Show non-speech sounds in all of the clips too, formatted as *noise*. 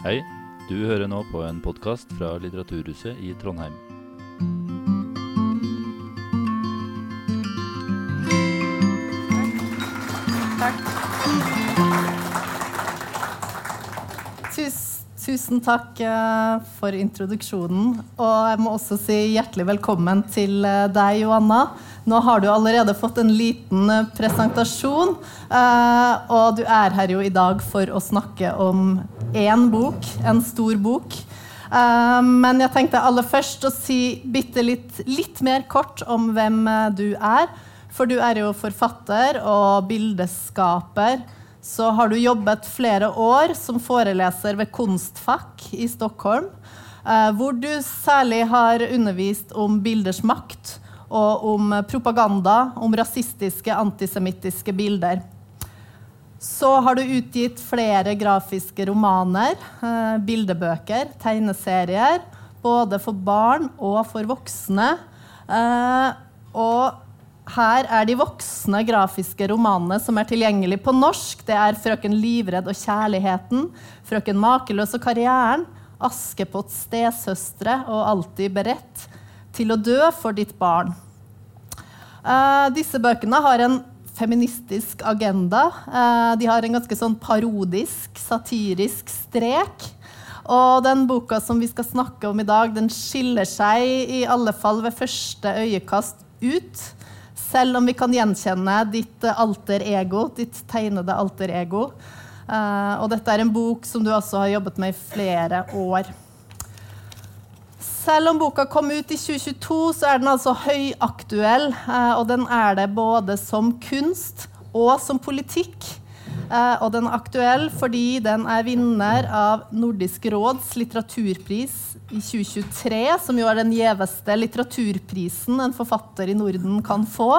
Hei, du hører nå på en podkast fra Litteraturhuset i Trondheim. Tus, tusen takk för for introduksjonen. Og jeg må også si hjertelig velkommen til eh, deg, Joanna. Nå har du allerede fått en liten presentation presentasjon. og du er her jo i dag for å snakke om én bok, en stor bok. Eh, men jag tänkte allra först att si bitte litt, lite mer kort om vem eh, du är. För du är ju författare och bildeskaper så har du jobbat flera år som föreläsare vid Konstfack i Stockholm, eh, där du särskilt har undervisat om bilders makt och om propaganda, om rasistiska, antisemitiska bilder. Så har du utgitt flere grafiske romaner, eh, bildebøker, tegneserier, både for barn og for voksne. Eh, og her er de voksne grafiske romanene som er tilgjengelig på norsk. Det er 'Frøken livredd og kjærligheten', 'Frøken makeløs og karrieren', 'Askepotts stesøstre' og 'Alltid beredt til å dø for ditt barn'. Eh, disse bøkene har en feministisk agenda. Eh, de har en ganske sånn parodisk, satirisk strek. Og den boka som vi skal snakke om i dag, den skiller seg i alle fall ved første øyekast ut. Selv om vi kan gjenkjenne ditt alter ego, ditt tegnede alter ego. Och og dette er en bok som du også har jobbet med i flere år. Selv om boka kom ut i 2022, så er den altså høyaktuell. Eh, og den er det både som kunst og som politikk. Eh, og den er aktuell fordi den er vinner av Nordisk råds litteraturpris i 2023, som jo er den gjeveste litteraturprisen en forfatter i Norden kan få.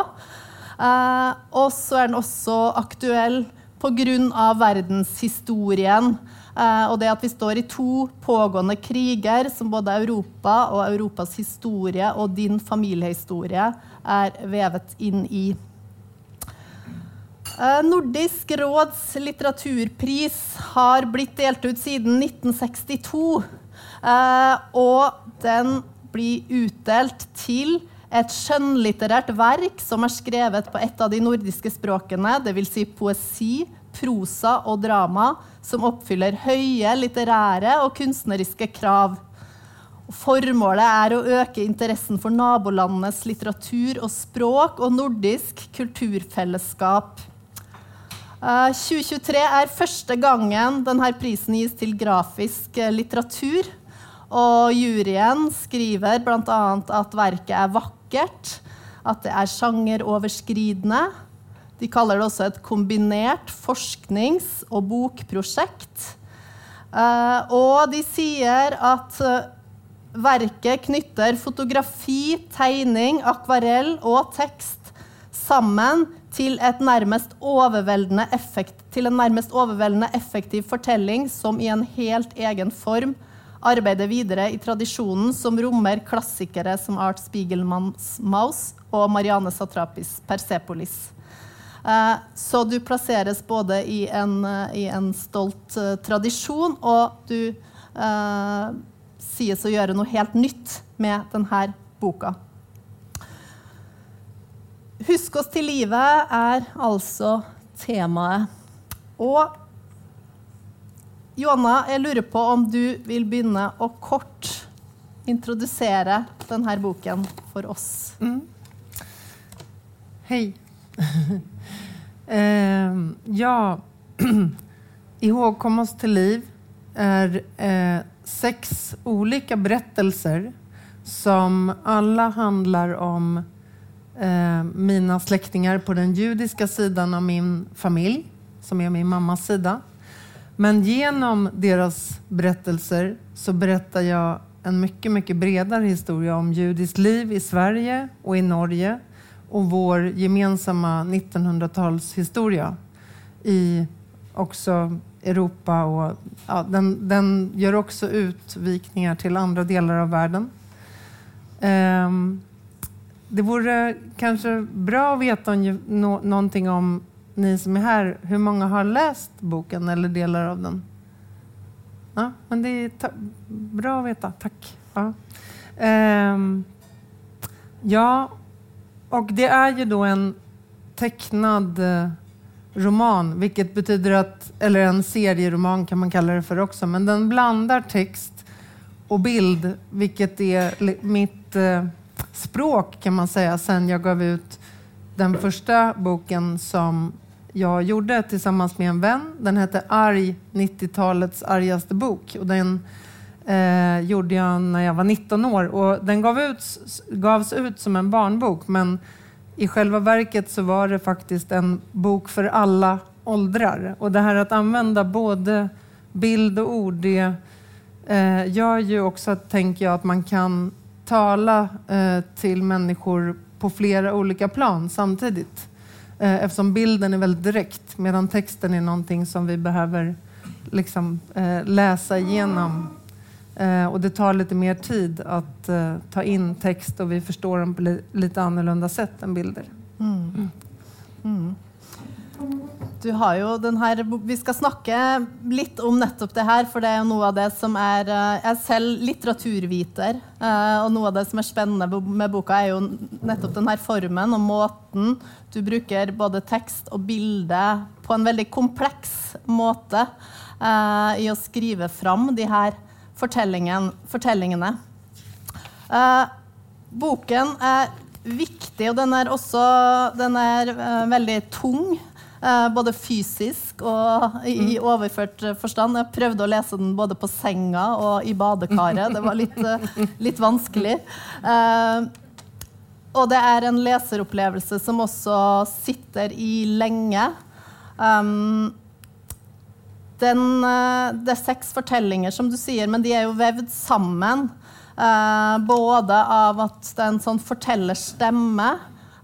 Eh, og så er den også aktuell pga. verdenshistorien. Och og det at vi står i to pågående kriger som både Europa og Europas historie og din familiehistorie er vevet inn i. Eh, Nordisk råds litteraturpris har blitt delt ut siden 1962. Och eh, og den blir utdelt til et skjønnlitterært verk som er skrevet på et av de nordiske språkene, dvs. Si poesi, prosa og drama, som oppfyller høye litterære og kunstneriske krav. Formålet er å øke interessen for nabolandenes litteratur og språk og nordisk kulturfellesskap. Eh, 2023 er første gangen denne prisen gis til grafisk eh, litteratur. Og juryen skriver bl.a. at verket er vakkert, at det er sjangeroverskridende. De kaller det også et kombinert forsknings- og bokprosjekt. Eh, og de sier at eh, verket knytter fotografi, tegning, akvarell og tekst sammen til, nærmest effekt, til en nærmest overveldende effektiv fortelling som i en helt egen form arbeider videre i tradisjonen som rommer klassikere som Art Spiegelmanns Maus og Marianne Satrapis Persepolis. Eh, så du placeras både i en, eh, i en stolt eh, tradition och du eh, sägs att göra något helt nytt med den här boken. Husk oss till livet är alltså temat. Och Joanna, jag lurer på om du vill börja och kort introducera den här boken för oss. Mm. Hej. *laughs* eh, ja, *clears throat* Ihågkom oss till liv är eh, sex olika berättelser som alla handlar om eh, mina släktingar på den judiska sidan av min familj, som är min mammas sida. Men genom deras berättelser så berättar jag en mycket, mycket bredare historia om judiskt liv i Sverige och i Norge och vår gemensamma 1900-talshistoria i också Europa. Och, ja, den, den gör också utvikningar till andra delar av världen. Um, det vore kanske bra att veta om, någonting om ni som är här, hur många har läst boken eller delar av den? Ja, men det är bra att veta. Tack. Ja. um, ja, och det är ju då en tecknad eh, roman, vilket betyder att, eller en serieroman kan man kalla det för också, men den blandar text och bild, vilket är mitt eh, språk kan man säga, sen jag gav ut den första boken som jag gjorde tillsammans med en vän. Den hette Arg, 90-talets argaste bok. Och den eh, gjorde jag när jag var 19 år. Och den gav ut, gavs ut som en barnbok, men i själva verket så var det faktiskt en bok för alla åldrar. Och det här att använda både bild och ord, det eh, gör ju också, att, tänker jag, att man kan tala eh, till människor på flera olika plan samtidigt. Eh, eftersom bilden är väldigt direkt medan texten är någonting som vi behöver liksom, eh, läsa igenom. Eh, och det tar lite mer tid att ta in text och vi förstår den på lite annorlunda sätt än bilder. Mm. Mm. Du har jo den her, Vi skal snakke litt om nettopp det her, for det jo noe av det som er Jeg er selv litteraturviter, og noe av det som er spennende med boka, er jo nettopp den her formen og måten du bruker både tekst og bilde på en veldig kompleks måte i å skrive fram de her fortellingene. Uh, boken er viktig, og den er også den er, uh, veldig tung. Eh, både fysisk og i, i mm. overført forstand. Jeg prøvde å lese den både på senga og i badekaret. Det var litt, eh, *laughs* litt vanskelig. Eh, og det er en leseropplevelse som også sitter i lenge. Um, den, eh, det är sex fortellinger, som du säger, men de är ju vävd samman. Eh, både av att det är en sån fortellerstemme,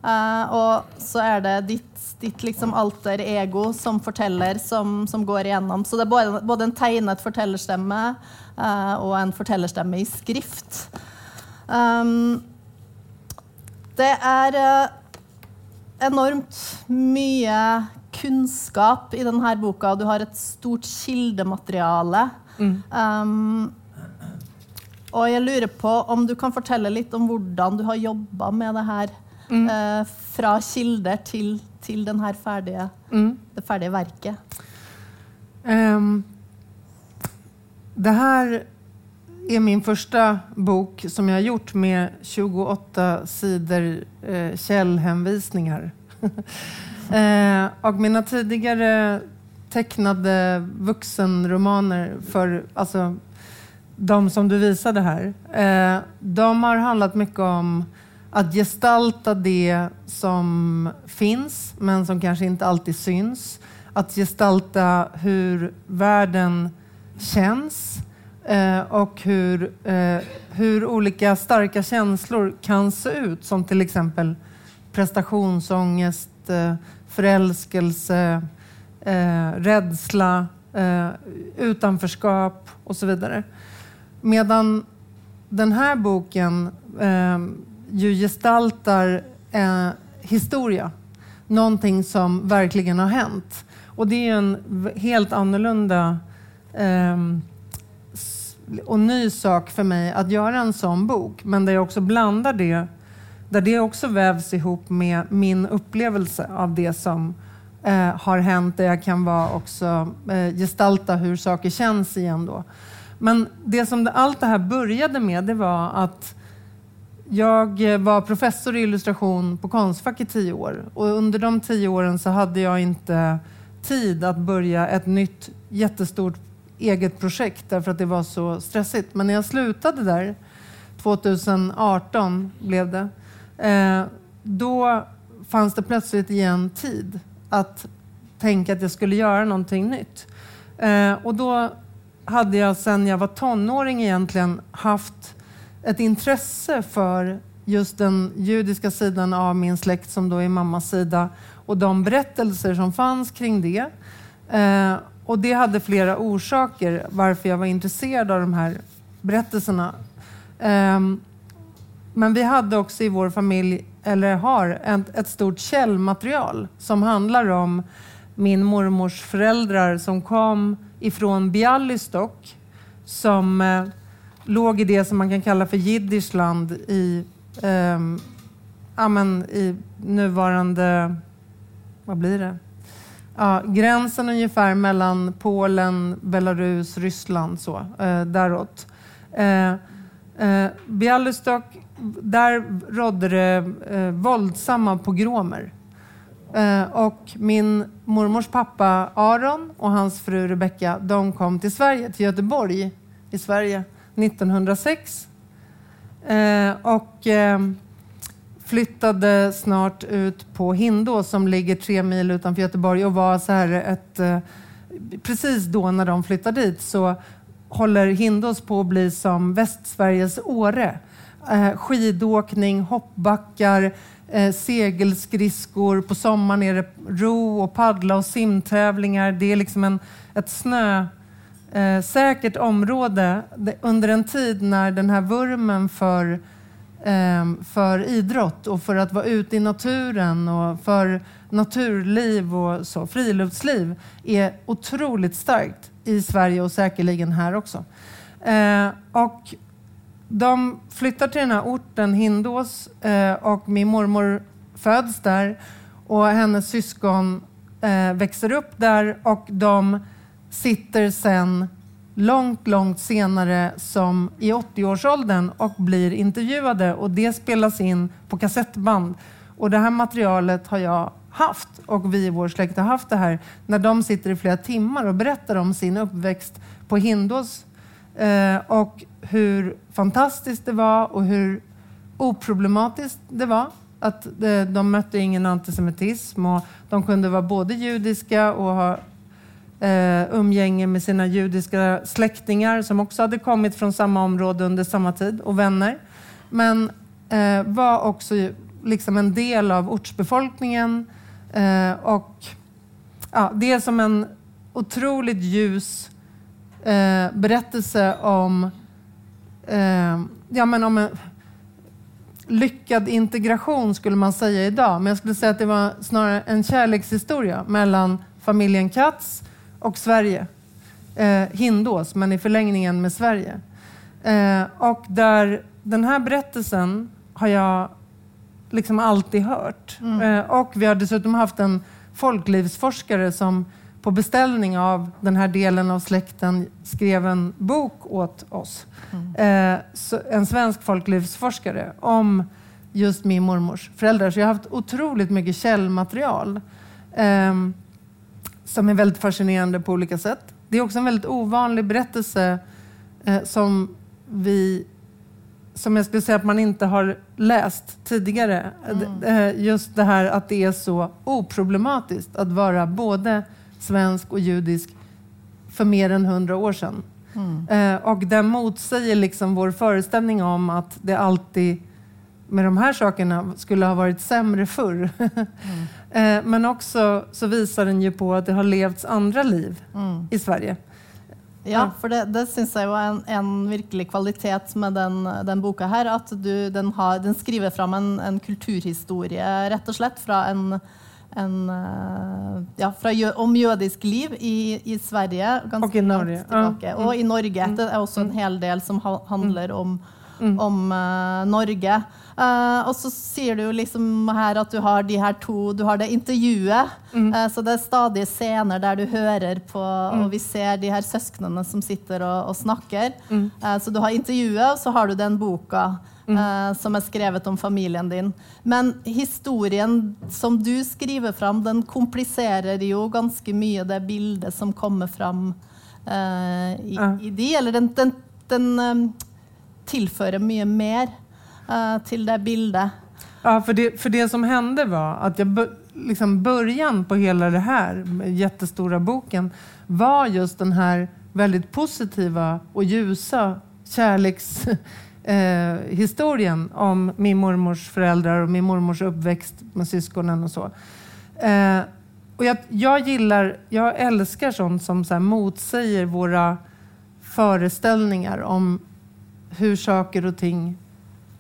uh, så är det ditt ditt liksom alter ego som berättar som, som, går igenom. Så det är både, både en tecknad berättarstämma eh, och en berättarstämma i skrift. Um, det är enormt mycket kunnskap i denne boka. Du har et stort kildemateriale. Mm. Um, og jeg lurer på om du kan fortelle litt om hvordan du har jobba med det her. Mm. Uh, fra kilder til till den här färdiga, mm. det färdiga verket? Um, det här är min första bok som jag har gjort med 28 sidor eh, källhänvisningar. *laughs* eh, och mina tidigare tecknade vuxenromaner för alltså, de som du visade här, eh, de har handlat mycket om att gestalta det som finns, men som kanske inte alltid syns. Att gestalta hur världen känns eh, och hur, eh, hur olika starka känslor kan se ut, som till exempel prestationsångest, eh, förälskelse, eh, rädsla, eh, utanförskap och så vidare. Medan den här boken eh, ju gestaltar eh, historia. Någonting som verkligen har hänt. Och det är en helt annorlunda eh, och ny sak för mig att göra en sån bok. Men där jag också blandar det, där det också vävs ihop med min upplevelse av det som eh, har hänt. Där jag kan vara också eh, gestalta hur saker känns igen då. Men det som det, allt det här började med, det var att jag eh, var professor i illustration på Konstfack i tio år och under de tio åren så hade jag inte tid att börja ett nytt jättestort eget projekt därför att det var så stressigt. Men när jag slutade där, 2018 blev det, Eh, då fanns det plötsligt igen tid att tänka att jag skulle göra någonting nytt. Eh, och då hade jag sedan jag var tonåring egentligen haft ett intresse för just den judiska sidan av min släkt som då är mammas sida och de berättelser som fanns kring det. Eh, och det hade flera orsaker varför jag var intresserad av de här berättelserna. Eh, men vi hade också i vår familj, eller har, ett, ett stort källmaterial som handlar om min mormors föräldrar som kom ifrån Bialystok som eh, låg i det som man kan kalla för Jiddischland i, eh, i nuvarande, vad blir det? Ja, gränsen ungefär mellan Polen, Belarus, Ryssland, så, eh, däråt. Eh, eh, Bialystok, där rådde det eh, våldsamma pogromer. Eh, och min mormors pappa Aron och hans fru Rebecka, de kom till Sverige, till Göteborg i Sverige 1906. Eh, och eh, flyttade snart ut på Hindå som ligger tre mil utanför Göteborg och var så här ett... Eh, precis då när de flyttar dit så håller Hindås på att bli som Västsveriges Åre. Eh, skidåkning, hoppbackar, eh, segelskridskor. På sommaren är det ro och paddla och simtävlingar. Det är liksom en, ett snösäkert eh, område under en tid när den här vurmen för, ehm, för idrott och för att vara ute i naturen och för naturliv och så, friluftsliv är otroligt starkt i Sverige och säkerligen här också. Eh, och de flyttar till den här orten Hindås eh, och min mormor föds där. Och hennes syskon eh, växer upp där och de sitter sen långt, långt senare som i 80-årsåldern och blir intervjuade. Och det spelas in på kassettband. Och det här materialet har jag haft och vi i vår släkt har haft det här när de sitter i flera timmar och berättar om sin uppväxt på Hindås. Eh, och hur fantastiskt det var och hur oproblematiskt det var. Att eh, de mötte ingen antisemitism och de kunde vara både judiska och ha eh, umgänge med sina judiska släktingar som också hade kommit från samma område under samma tid och vänner. Men eh, var också liksom en del av ortsbefolkningen eh, och ja, det är som en otroligt ljus eh, berättelse om eh, ja, men om en lyckad integration skulle man säga idag. Men jag skulle säga att det var snarare en kärlekshistoria mellan familjen Katz och Sverige. Eh, Hindås, men i förlängningen med Sverige. Eh, och där den här berättelsen har jag liksom alltid hört. Mm. Eh, och vi har dessutom haft en folklivsforskare som på beställning av den här delen av släkten skrev en bok åt oss. Mm. Eh, en svensk folklivsforskare om just min mormors föräldrar. Så jag har haft otroligt mycket källmaterial eh, som är väldigt fascinerande på olika sätt. Det är också en väldigt ovanlig berättelse eh, som vi som jag skulle säga att man inte har läst tidigare. Mm. Eh, just det här att det är så oproblematiskt att vara både svensk och judisk för mer än hundra år sedan. Mm. Eh, och den motsäger liksom vår föreställning om att det alltid med de här sakerna skulle ha varit sämre förr. *laughs* mm. eh, men också så visar den ju på att det har levts andra liv mm. i Sverige. Ja, för det, det syns jag var en, en virkelig kvalitet med den, den boka här, att du, den, har, den skriver fram en, en kulturhistoria rätt och slett från en en, eh, ja, fra, om jødisk liv i, i Sverige. och i Norge. Tilbake, och i Norge. Mm. Det är också en hel del som handlar om, mm. om uh, Norge. Uh, och så säger du liksom här att du har de här två, du har det intervjuet. Mm. Uh, så det är stadiga scener där du hör på mm. och vi ser de här syskonen som sitter och, och snackar. Mm. så du har intervjuet och så har du den boken mm. som är skrivet om familjen din. Men historien som du skriver fram, den komplicerar ju ganska mycket det bildet som kommer fram uh, i, mm. i de, eller den, den, den um, tillför mycket mer till det bildet. Ja, för det, för det som hände var att jag liksom början på hela det här jättestora boken var just den här väldigt positiva och ljusa kärleks eh, historien om min mormors föräldrar och min mormors uppväxt med syskonen och så. Eh, och jag, jag gillar, jag älskar sånt som så här motsäger våra föreställningar om hur saker och ting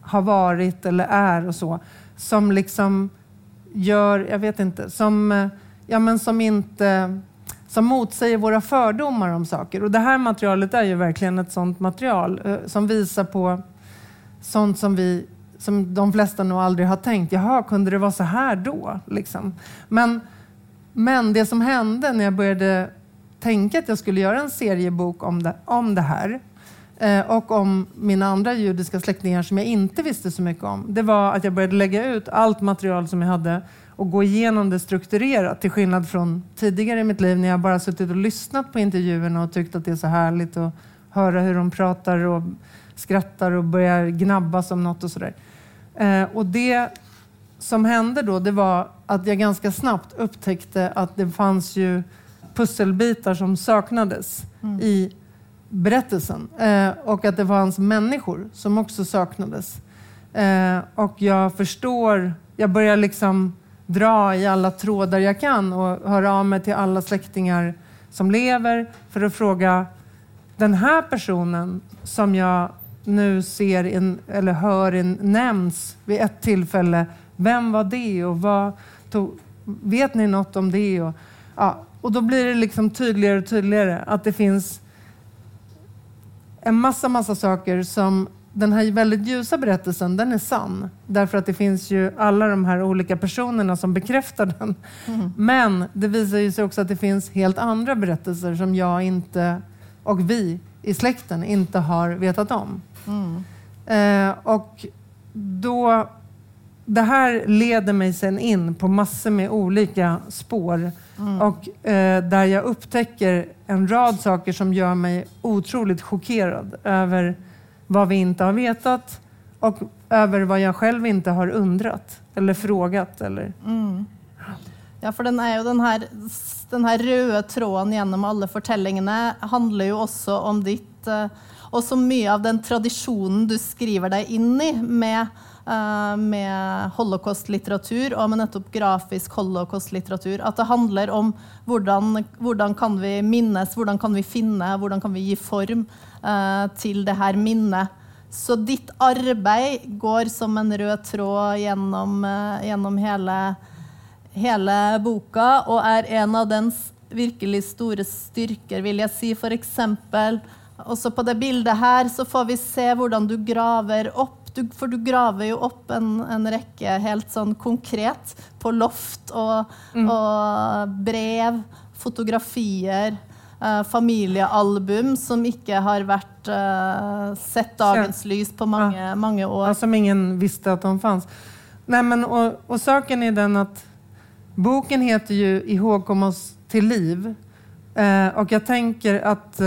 har varit eller är och så. Som liksom gör, jag vet inte, som, eh, ja, men som inte som motsäger våra fördomar om saker. Och det här materialet är ju verkligen ett sånt material eh, som visar på sånt som vi som de flesta nog aldrig har tänkt. Jaha, kunde det vara så här då? Liksom. Men, men det som hände när jag började tänka att jag skulle göra en seriebok om det, om det här eh, och om mina andra judiska släktingar som jag inte visste så mycket om. Det var att jag började lägga ut allt material som jag hade och gå igenom det strukturerat till skillnad från tidigare i mitt liv när jag bara suttit och lyssnat på intervjuerna och tyckt att det är så härligt att höra hur de pratar och skrattar och börjar gnabbas om något och sådär. Eh, och det som hände då, det var att jag ganska snabbt upptäckte att det fanns ju pusselbitar som saknades mm. i berättelsen. Eh, och att det fanns människor som också saknades. Eh, och jag förstår, jag börjar liksom dra i alla trådar jag kan och höra av mig till alla släktingar som lever för att fråga den här personen som jag nu ser in, eller hör in, nämns vid ett tillfälle. Vem var det och vad tog, vet ni något om det? Och, ja, och då blir det liksom tydligare och tydligare att det finns en massa, massa saker som den här väldigt ljusa berättelsen, den är sann. Därför att det finns ju alla de här olika personerna som bekräftar den. Mm. Men det visar ju sig också att det finns helt andra berättelser som jag inte, och vi i släkten, inte har vetat om. Mm. Eh, och då, det här leder mig sen in på massor med olika spår. Mm. Och eh, där jag upptäcker en rad saker som gör mig otroligt chockerad över vad vi inte har vetat och över vad jag själv inte har undrat eller frågat. Eller... Mm. Ja, för den är ju den här, den här röda tråden genom alla berättelserna handlar ju också om ditt eh, och så mycket av den traditionen du skriver dig in i med, uh, med holocaustlitteratur och med nettopp grafisk holocaustlitteratur, att det handlar om hur kan vi minnas, hur kan vi finna, hur kan vi ge form eh, uh, till det här minnet. Så ditt arbete går som en röd tråd genom, uh, eh, genom hela, hela boken och är en av dens verkligt stora styrkor, vill jag säga. För exempel och så på det bildet här så får vi se hur du graver upp, du, för du graver ju upp en, en räcka helt sån konkret på loft och, mm. och brev, fotografier, uh, familjealbum som inte har varit uh, sett dagens så. lys på många, ja. många år. Ja, som ingen visste att de fanns. Nej, men, och, och saken är den att boken heter ju Ihågkom oss till liv. Uh, och jag tänker att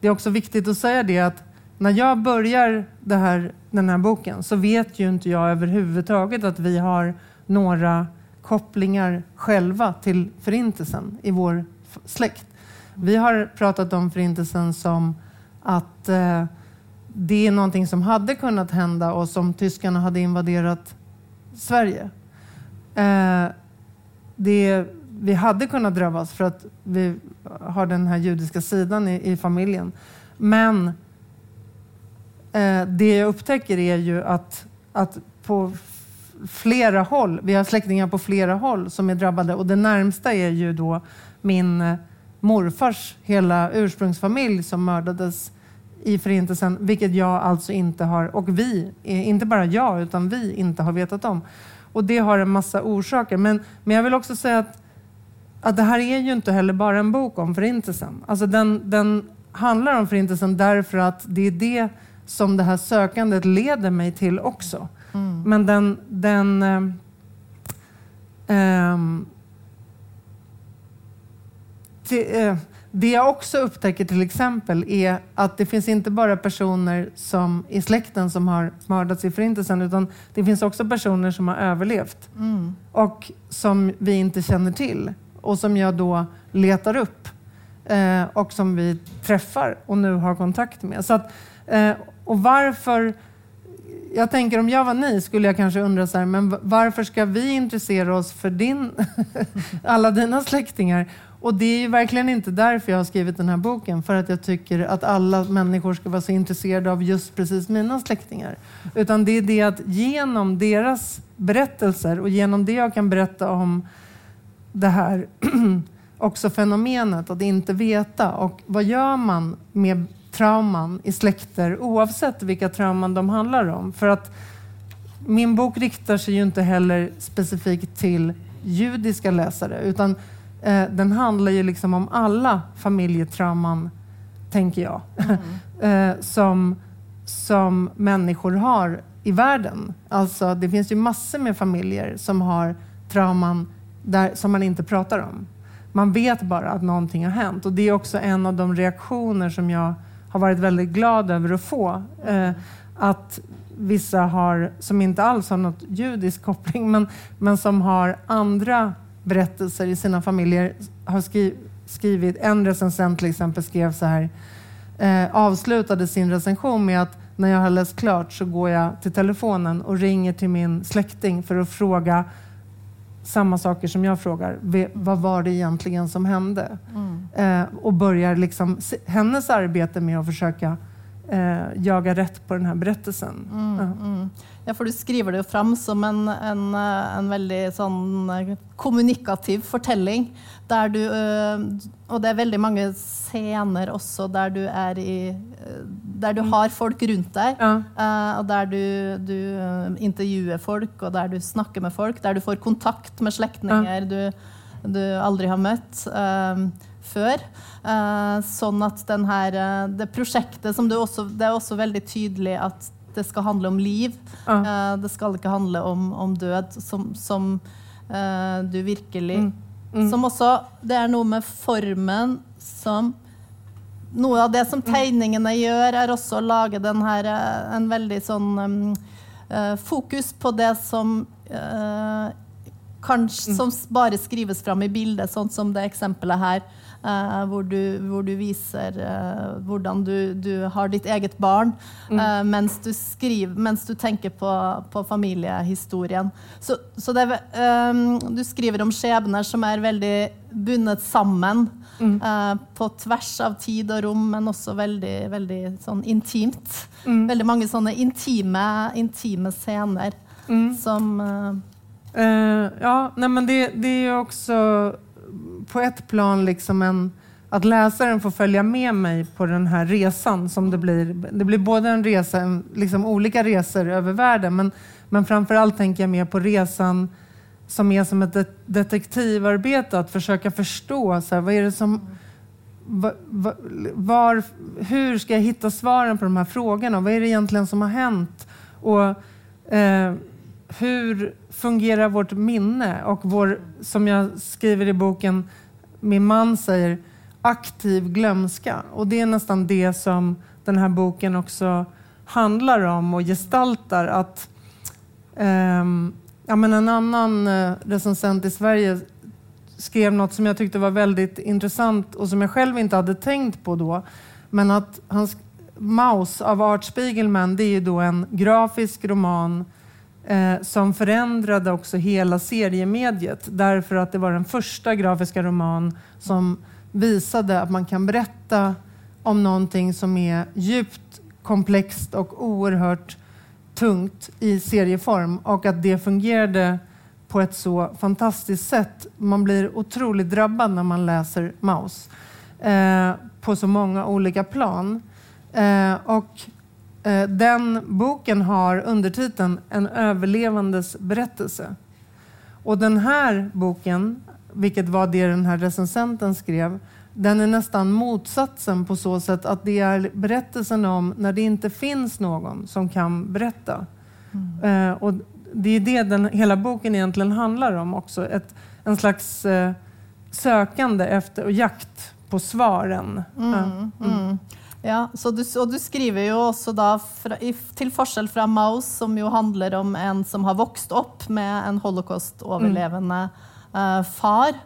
det är också viktigt att säga det att när jag börjar det här, den här boken så vet ju inte jag överhuvudtaget att vi har några kopplingar själva till förintelsen i vår släkt. Vi har pratat om förintelsen som att eh, det är någonting som hade kunnat hända och som tyskarna hade invaderat Sverige. Eh, det vi hade kunnat drabbas för att vi har den här judiska sidan i, i familjen. Men eh, det jag upptäcker är ju att, att på flera håll, vi har släktingar på flera håll som är drabbade och det närmsta är ju då min eh, morfars hela ursprungsfamilj som mördades i Förintelsen, vilket jag alltså inte har, och vi, eh, inte bara jag, utan vi inte har vetat om. Och det har en massa orsaker. Men, men jag vill också säga att att det här är ju inte heller bara en bok om Förintelsen. Alltså den, den handlar om Förintelsen därför att det är det som det här sökandet leder mig till också. Mm. Men den... den eh, eh, det, eh, det jag också upptäcker till exempel är att det finns inte bara personer som i släkten som har mördats i Förintelsen utan det finns också personer som har överlevt mm. och som vi inte känner till och som jag då letar upp eh, och som vi träffar och nu har kontakt med. Så att, eh, och varför... Jag tänker om jag var ni skulle jag kanske undra så här, men varför ska vi intressera oss för din, *laughs* alla dina släktingar? Och det är ju verkligen inte därför jag har skrivit den här boken, för att jag tycker att alla människor ska vara så intresserade av just precis mina släktingar. Utan det är det att genom deras berättelser och genom det jag kan berätta om det här *clears throat* också fenomenet att inte veta. Och vad gör man med trauman i släkter oavsett vilka trauman de handlar om? För att min bok riktar sig ju inte heller specifikt till judiska läsare utan eh, den handlar ju liksom om alla familjetrauman, tänker jag, mm. *laughs* eh, som, som människor har i världen. Alltså, det finns ju massor med familjer som har trauman där, som man inte pratar om. Man vet bara att någonting har hänt och det är också en av de reaktioner som jag har varit väldigt glad över att få. Eh, att vissa har, som inte alls har något judisk koppling, men, men som har andra berättelser i sina familjer, har skriv, skrivit, en recensent till exempel skrev så här, eh, avslutade sin recension med att när jag har läst klart så går jag till telefonen och ringer till min släkting för att fråga samma saker som jag frågar. Vad var det egentligen som hände? Mm. Eh, och börjar liksom hennes arbete med att försöka eh, jaga rätt på den här berättelsen. Mm, ja. Mm. Ja. för du skriver det ju fram som en, en, eh, en väldigt sån eh, kommunikativ fortelling. Där du, eh, och det är väldigt många scener också där du är i där du har folk runt dig ja. och där du, du intervjuar folk och där du snackar med folk, där du får kontakt med släktingar ja. du, du aldrig har mött før. Eh, sånn at den her, eh, det prosjektet som du også, Det er også veldig tydelig at det skal handle om liv. Ja. Eh, det skal ikke handle om, om død, som, som du virkelig mm. Mm. Som også Det er noe med formen som Noe av det som mm. tegningene gjør, er også å lage den her, en veldig sånn um, uh, Fokus på det som uh, kanskje, mm. som bare skrives fram i bildet, sånn som det eksempelet her. Uh, hvor, du, hvor, du, viser uh, hvordan du, du, har ditt eget barn mm. uh, mens, du skriver, mens du tenker på, på familiehistorien. Så, så det, um, du skriver om skjebner som er veldig bundet sammen. Mm. på tvers av tid og rom, men også veldig, veldig sånn intimt. Mm. Veldig mange sånne intime, intime scener mm. som Ja, nej, men det, det är också på ett plan liksom en, att läsaren får följa med mig på den här resan som det blir. Det blir både en resa, en, liksom olika resor över världen, men, men framförallt tänker jag mer på resan som är som ett detektivarbete, att försöka förstå så här, vad är det som var, var, hur ska jag hitta svaren på de här frågorna? Vad är det egentligen som har hänt? Och eh, hur fungerar vårt minne och vår, som jag skriver i boken, min man säger, aktiv glömska. Och det är nästan det som den här boken också handlar om och gestaltar. Att, eh, ja, men en annan eh, recensent i Sverige skrev något som jag tyckte var väldigt intressant och som jag själv inte hade tänkt på då. Men att hans Maus av Art Spiegelman, det är ju då en grafisk roman eh, som förändrade också hela seriemediet därför att det var den första grafiska roman som visade att man kan berätta om någonting som är djupt komplext och oerhört tungt i serieform och att det fungerade på ett så fantastiskt sätt. Man blir otroligt drabbad när man läser Maus eh, på så många olika plan. Eh, och den boken har undertiteln En överlevandes berättelse. Och den här boken, vilket var det den här recensenten skrev, den är nästan motsatsen på så sätt att det är berättelsen om när det inte finns någon som kan berätta. Mm. Eh, och det är det den, hela boken egentligen handlar om också. Ett, en slags eh, sökande efter och jakt på svaren. Mm, mm. Ja, du, og du skriver jo også da, fra, til forskjell fra Maus, som jo handler om en som har vokst opp med en holocaust-overlevende uh, far.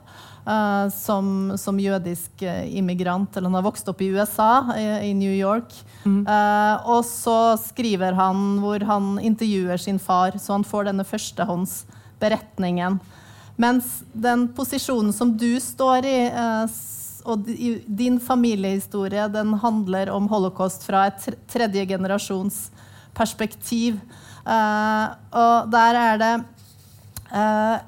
Uh, som, som, jødisk uh, immigrant, eller han har vokst opp i USA, i, i New York. Mm. Uh, og så skriver han hvor han intervjuer sin far, så han får denne førstehåndsberetningen. Mens den posisjonen som du står i, och din familjehistoria den handlar om holocaust från ett tredje generations perspektiv. Eh, uh, och där är det uh,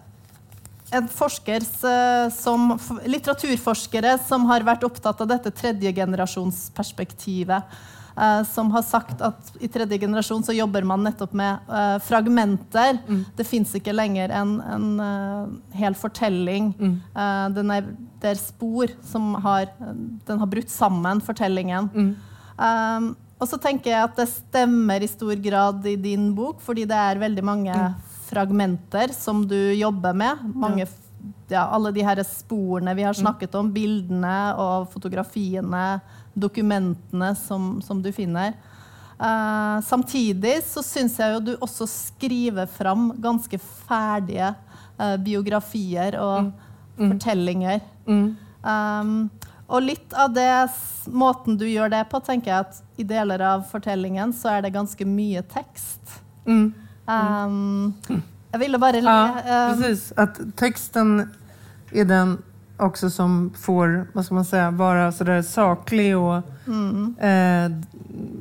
en forsker eh, som, litteraturforskare som har varit upptagen av detta tredje generations perspektivet som har sagt at i tredje generasjon så jobber man nettopp med uh, fragmenter. Mm. Det fins ikke lenger en, en uh, hel fortelling. Mm. Er, det er spor som har Den har brutt sammen fortellingen. Mm. Um, og så tenker jeg at det stemmer i stor grad i din bok, fordi det er veldig mange mm. fragmenter som du jobber med. Mange, ja, alle de her sporene vi har mm. snakket om, bildene og fotografiene, dokumentene som, som du finner. Uh, samtidig så syns jeg jo du også skriver fram ganske ferdige uh, biografier og mm. Mm. fortellinger. Um, og litt av det, måten du gjør det på, tenker jeg at i deler av fortellingen så er det ganske mye tekst. Mm. Um, jag ville bara... Ja, um, precis. Att texten är den också som får, vad ska man säga, vara sådär saklig och mm. eh,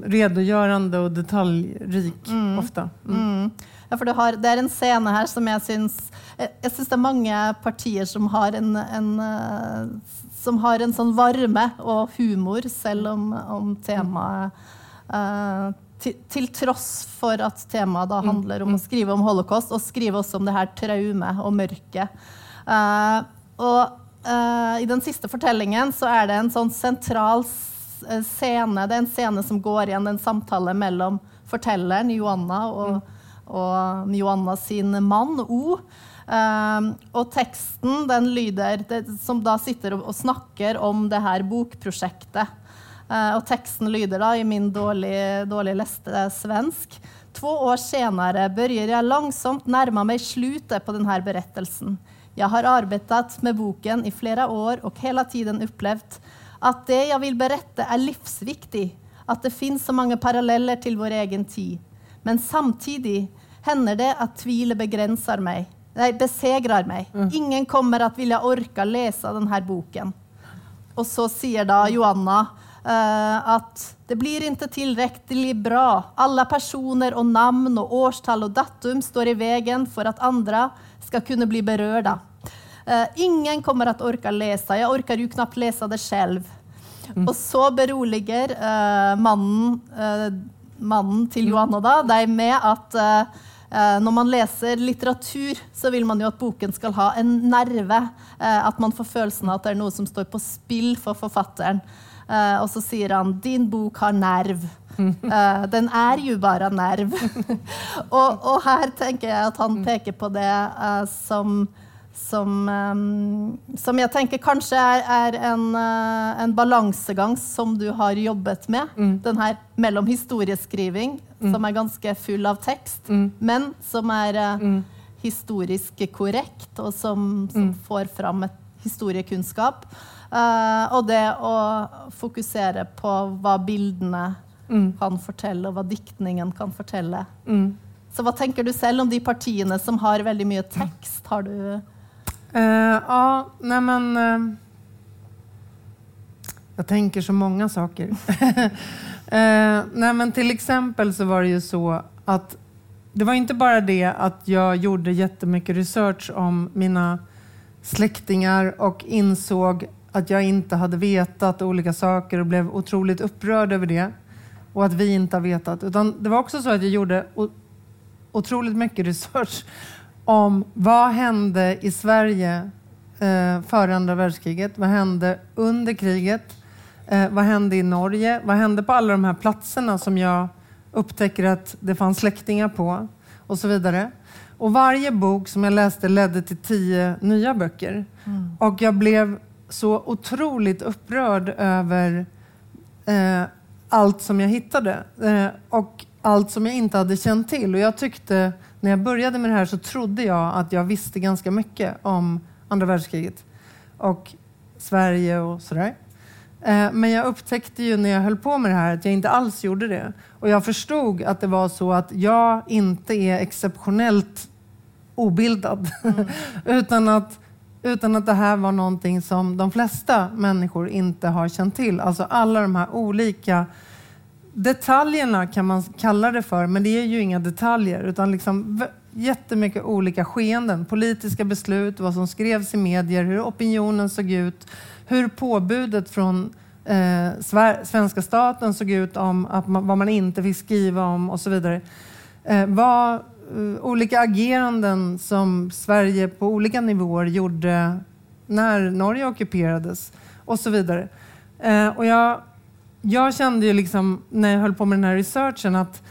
redogörande och detaljrik mm. ofta. Mm. mm. Ja, for har, det er en scene her som jeg syns Jeg syns det er mange partier som har en, en uh, som har en sånn varme og humor, selv om, om temaet uh, til, til, tross for at temaet da handler om å skrive om holocaust, og skrive også om det her traumet og mørket. Uh, og uh, i den siste fortellingen så er det en sånn sentral scene. Det er en scene som går igjen, en samtale mellom fortelleren, Joanna, og, og Joanna sin mann, O. Um, og teksten den lyder det, Som da sitter og, og, snakker om det her bokprosjektet. Uh, og teksten lyder da i min dårlig, dårlig leste svensk. Två år senere börjar jeg langsomt nærme meg slutet på denne berettelsen. Jeg har arbeidet med boken i flere år og hele tiden opplevd at det jeg vil berette, er livsviktig. At det finnes så mange paralleller til vår egen tid. Men samtidig hender det at tvilet begrenser meg. Nej, besegrar mig. Mm. Ingen kommer att vilja orka läsa den här boken. Och så säger då Joanna uh, att det blir inte tillräckligt bra. Alla personer och namn och årstal och datum står i vägen för att andra ska kunna bli berörda. Uh, ingen kommer att orka läsa. Jag orkar ju knappt läsa det själv. Mm. Och så beroliger uh, mannen, mannen till Joanna då, dig med att Eh, når man leser litteratur, så vil man jo at boken skal ha en nerve. Eh, at man får følelsen av at det er noe som står på spill for forfatteren. Eh, og så sier han 'din bok har nerv'. Den er jo bare nerv. *laughs* og, og, her tenker jeg at han peker på det som som, um, som, jeg tenker kanskje er, er en, uh, en, balansegang som du har jobbet med. Mm. Den her mellom historieskriving, mm. som er ganske full av tekst, mm. men som er uh, historisk korrekt, og som, som mm. får fram et historiekunnskap. Uh, og det å fokusere på hva bildene mm. kan fortelle, og hva diktningen kan fortelle. Mm. Så hva tenker du selv om de partiene som har veldig mye tekst? Har du Uh, ja, nej men... Uh, jag tänker så många saker. uh, *laughs* nej men till exempel så var det ju så att det var inte bara det att jag gjorde jättemycket research om mina släktingar och insåg att jag inte hade vetat olika saker och blev otroligt upprörd över det och att vi inte har vetat. Utan det var också så att jag gjorde otroligt mycket research om vad hände i Sverige eh, före andra världskriget? Vad hände under kriget? Eh, vad hände i Norge? Vad hände på alla de här platserna som jag upptäcker att det fanns släktingar på? Och så vidare. Och varje bok som jag läste ledde till tio nya böcker. Mm. Och jag blev så otroligt upprörd över eh, allt som jag hittade. Eh, och allt som jag inte hade känt till. Och jag tyckte när jag började med det här så trodde jag att jag visste ganska mycket om andra världskriget och Sverige och sådär. Eh, men jag upptäckte ju när jag höll på med det här att jag inte alls gjorde det. Och jag förstod att det var så att jag inte är exceptionellt obildad. Mm. *laughs* utan, att, utan att det här var någonting som de flesta människor inte har känt till. Alltså alla de här olika detaljerna kan man kalla det för, men det är ju inga detaljer. Utan liksom jättemycket olika skeenden. Politiska beslut, vad som skrevs i medier, hur opinionen såg ut, hur påbudet från eh, svenska staten såg ut om att man, vad man inte fick skriva om och så vidare. Eh, vad, olika ageranden som Sverige på olika nivåer gjorde när Norge ockuperades och så vidare. Eh, och jag, jag kände ju liksom när jag höll på med den här researchen att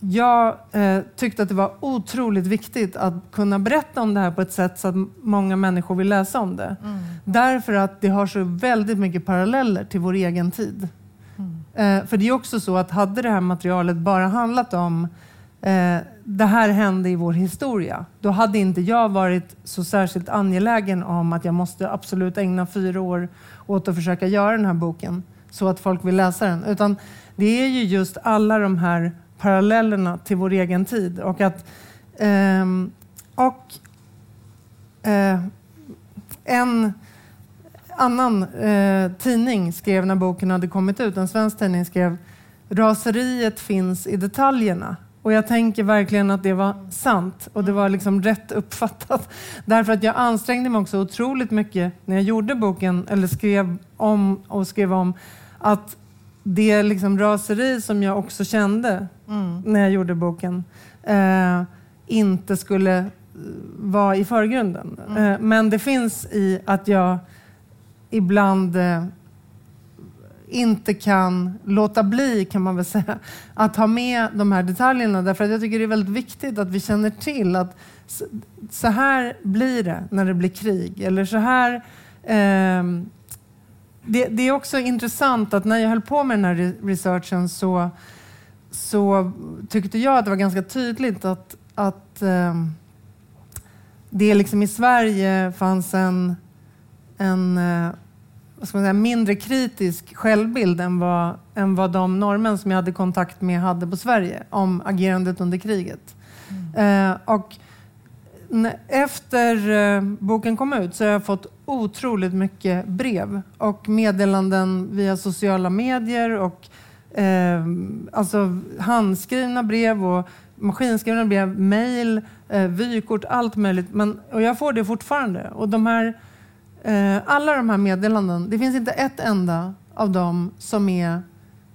jag eh, tyckte att det var otroligt viktigt att kunna berätta om det här på ett sätt så att många människor vill läsa om det. Mm. Därför att det har så väldigt mycket paralleller till vår egen tid. Mm. Eh, för det är också så att hade det här materialet bara handlat om eh, Eh, det här hände i vår historia, då hade inte jag varit så särskilt angelägen om att jag måste absolut ägna fyra år åt att försöka göra den här boken så att folk vill läsa den. Utan det är ju just alla de här parallellerna till vår egen tid. Och att eh, och eh, en annan eh, tidning skrev när boken hade kommit ut, en svensk tidning skrev raseriet finns i detaljerna. Och jag tänker verkligen att det var sant och det var liksom rätt uppfattat. *laughs* Därför att jag ansträngde mig också otroligt mycket när jag gjorde boken, eller skrev om och skrev om, att det liksom raseri som jag också kände mm. när jag gjorde boken eh, inte skulle eh, vara i förgrunden. Mm. Eh, men det finns i att jag ibland eh, inte kan låta bli, kan man väl säga, att ha med de här detaljerna. Därför att jag tycker det är väldigt viktigt att vi känner till att så här blir det när det blir krig. Eller så här eh, det, det, är också intressant att när jag höll på med den här researchen så, så tyckte jag att det var ganska tydligt att, att eh, det liksom i Sverige fanns en, en eh, säga, mindre kritisk självbild än vad, än vad de norrmän som jag hade kontakt med hade på Sverige om agerandet under kriget. Mm. Eh, och efter eh, boken kom ut så har jag fått otroligt mycket brev och meddelanden via sociala medier och eh, alltså handskrivna brev och maskinskrivna brev, mejl, eh, vykort, allt möjligt. Men, och jag får det fortfarande. Och de här, alla de här meddelanden, det finns inte ett enda av dem som är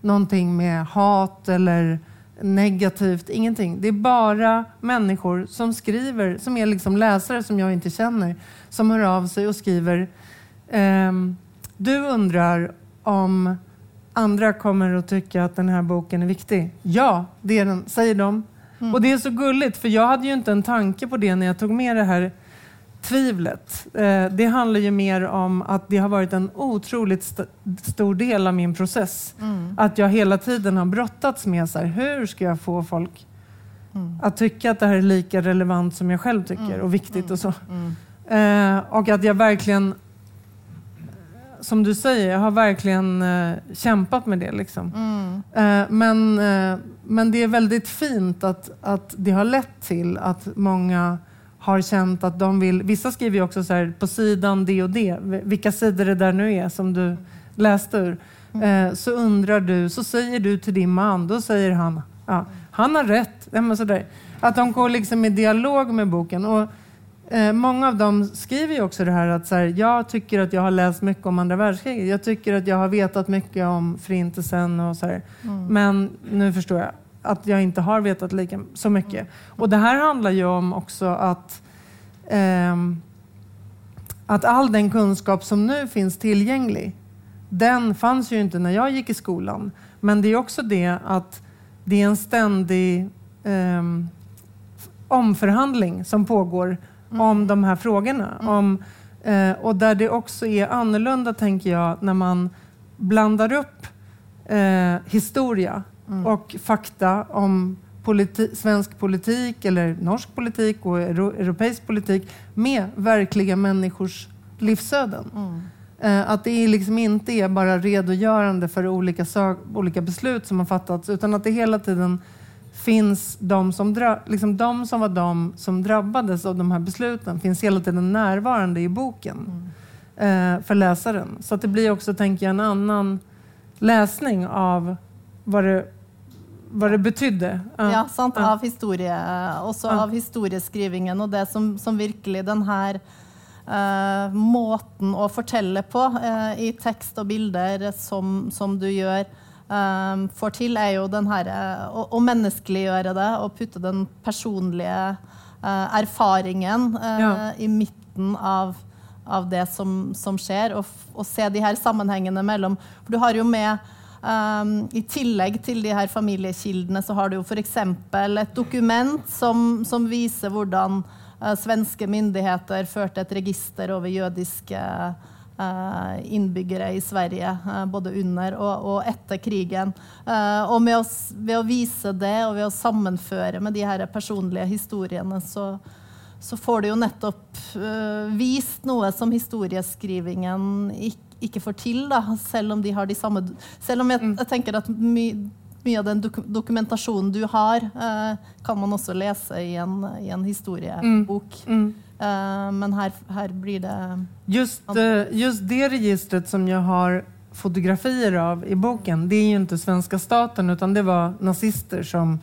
någonting med hat eller negativt, ingenting. Det är bara människor som skriver, som är liksom läsare som jag inte känner, som hör av sig och skriver. Ehm, du undrar om andra kommer att tycka att den här boken är viktig. Ja, det är den, säger de. Mm. Och det är så gulligt, för jag hade ju inte en tanke på det när jag tog med det här tvivlet. Eh, det handlar ju mer om att det har varit en otroligt st stor del av min process. Mm. Att jag hela tiden har brottats med så här, hur ska jag få folk mm. att tycka att det här är lika relevant som jag själv tycker mm. och viktigt och så. Mm. Mm. Eh, och att jag verkligen, som du säger, jag har verkligen eh, kämpat med det. Liksom. Mm. Men, men det är väldigt fint att, att det har lett till att många har känt att de vill... Vissa skriver ju också så här, på sidan det och det, vilka sidor det där nu är som du läste ur. Mm. Eh, så undrar du, så säger du till din man, då säger han, ja, han har rätt. Ja, så där. Att de går liksom i dialog med boken. Och, eh, många av dem skriver ju också det här att så här, jag tycker att jag har läst mycket om andra världskriget. Jag tycker att jag har vetat mycket om förintelsen och så mm. Men nu förstår jag att jag inte har vetat lika så mycket. Och det här handlar ju om också att, eh, att all den kunskap som nu finns tillgänglig, den fanns ju inte när jag gick i skolan. Men det är också det att det är en ständig eh, omförhandling som pågår mm. om de här frågorna. Mm. Om, eh, och där det också är annorlunda, tänker jag, när man blandar upp eh, historia mm. och fakta om politi svensk politik eller norsk politik och euro europeisk politik med verkliga människors livsöden. Mm. Eh, att det liksom inte är bara redogörande för olika, olika beslut som har fattats utan att det hela tiden finns de som, liksom de som var de som drabbades av de här besluten finns hela tiden närvarande i boken mm. eh, för läsaren. Så att det blir också, tänker jag, en annan läsning av vad det vad det betydde. Ja, sant? Av historie, også av historieskrivingen og det som, som virkelig den her uh, måten å fortelle på uh, i tekst og bilder som, som du gjør, um, får til, er jo den her å, å, menneskeliggjøre det og putte den personlige uh, erfaringen ja. i midten av, av det som, som skjer, og, og, se de her sammenhengene mellom For du har jo med Um, I tillegg til de her familiekildene så har du jo f.eks. et dokument som, som viser hvordan eh, uh, svenske myndigheter førte et register over jødiske eh, uh, innbyggere i Sverige, uh, både under og, og etter krigen. og å, ved å vise det og ved å sammenføre med de her personlige historiene, så, så får du jo nettopp vist noe som historieskrivingen ikke ikke får til, da, selv om de har de samme Selv om jeg, mm. jeg tenker at my, mye av den dok dokumentasjonen du har, eh, kan man også lese i en, i en historiebok. Mm. Mm. Eh, men her, her, blir det just, uh, just det registret som jag har fotografier av i boken, det är ju inte svenska staten utan det var nazister som,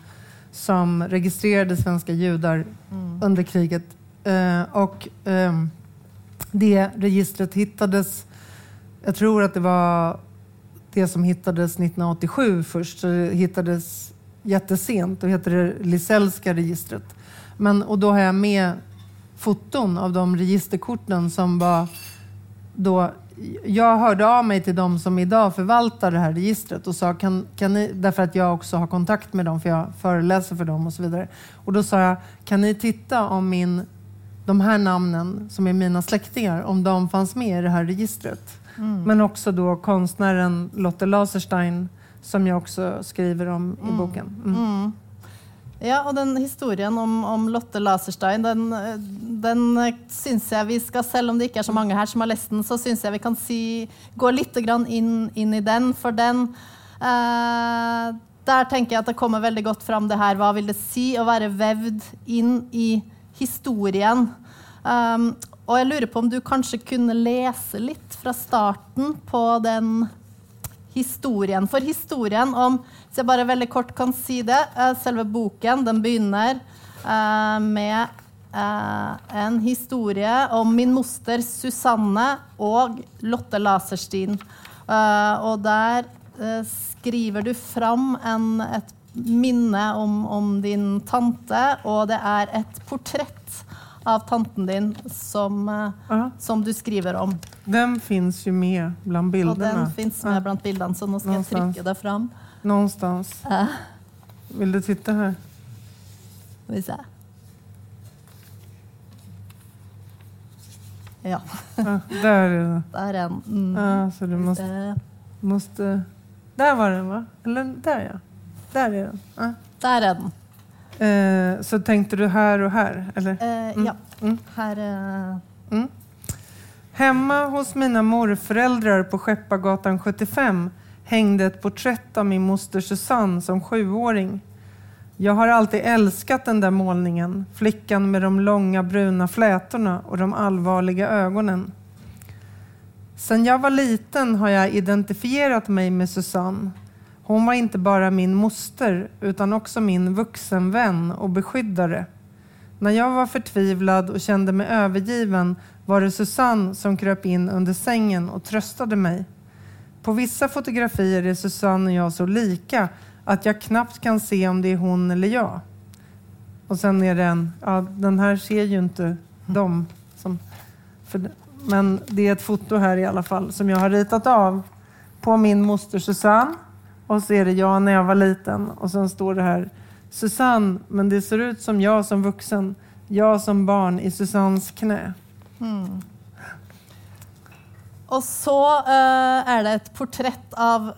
som registrerade svenska judar mm. under kriget. Uh, och um, det registret hittades jag tror att det var det som hittades 1987 först. Så det hittades jättesent. Då heter det Lisellska registret. Men, och då har jag med foton av de registerkorten som var då jag hörde av mig till de som idag förvaltar det här registret och sa, kan, kan ni, därför att jag också har kontakt med dem, för jag föreläser för dem och så vidare. Och då sa jag, kan ni titta om min, de här namnen som är mina släktingar, om de fanns med i det här registret? Mm. Men också då konstnären Lotte Laserstein som jag också skriver om i mm. boken. Mm. mm. Ja, og den historien om, om Lotte Laserstein, den, den syns jeg vi skal Selv om det ikke er så mange her som har lest den, så syns jeg vi kan si, gå litt inn, inn, i den. For den eh, Der tenker jeg at det kommer veldig godt fram det her. Hva vil det si å være vevd inn i historien? Um, och jag lurer på om du kanske kunde läsa lite från starten på den historien. För historien om så jag bara väldigt kort kan si det eh, själva boken den börjar eh, med eh, en historia om min moster Susanne och Lotte Laserstein. Och där skriver du fram en, ett minne om, om din tante, och det är ett porträtt av tanten din som, uh. som du skriver om. Den finns ju med bland bilderna. Och den finns med bland bilderna, så nu ska Någonstans. jag trycka det fram. Någonstans. Uh. Vill du titta här? Vi se. Ja. Ah, där är den. Där är den. Mm. Ah, så du måste, måste... Där var den va? Eller där ja. Där är den. Ah. Där är den. Eh, så tänkte du här och här? Eller? Eh, mm. Ja, mm. här. Eh... Mm. Hemma hos mina morföräldrar på Skeppargatan 75 hängde ett porträtt av min moster Susanne som sjuåring. Jag har alltid älskat den där målningen, flickan med de långa bruna flätorna och de allvarliga ögonen. Sen jag var liten har jag identifierat mig med Susanne hon var inte bara min moster utan också min vuxenvän och beskyddare. När jag var förtvivlad och kände mig övergiven var det Susanne som kröp in under sängen och tröstade mig. På vissa fotografier är Susanne och jag så lika att jag knappt kan se om det är hon eller jag. Och sen är det en, ja den här ser ju inte dem. Som, för, men det är ett foto här i alla fall som jag har ritat av på min moster Susanne. Och så är det jag när jag var liten och sen står det här Susanne, men det ser ut som jag som vuxen. Jag som barn i Susannes knä. Mm. Och så uh, är det ett porträtt av,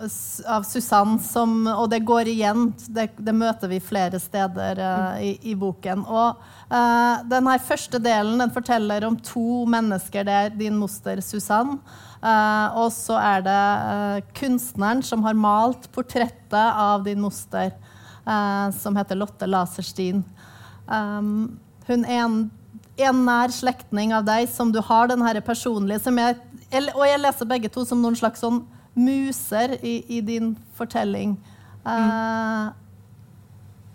av Susanne, som, och det går igen. Det, det möter vi flera städer uh, mm. i, i, boken. Och, uh, den här första delen den forteller om två människor. Det är din moster Susanne Uh, og så er det uh, kunstneren som har malt portrettet av din moster, uh, som heter Lotte Laserstein. Um, hun er en, en, nær slektning av deg som du har den her personlige som jeg, Og jeg leser begge to som noen slags sånn muser i, i din fortelling. Mm.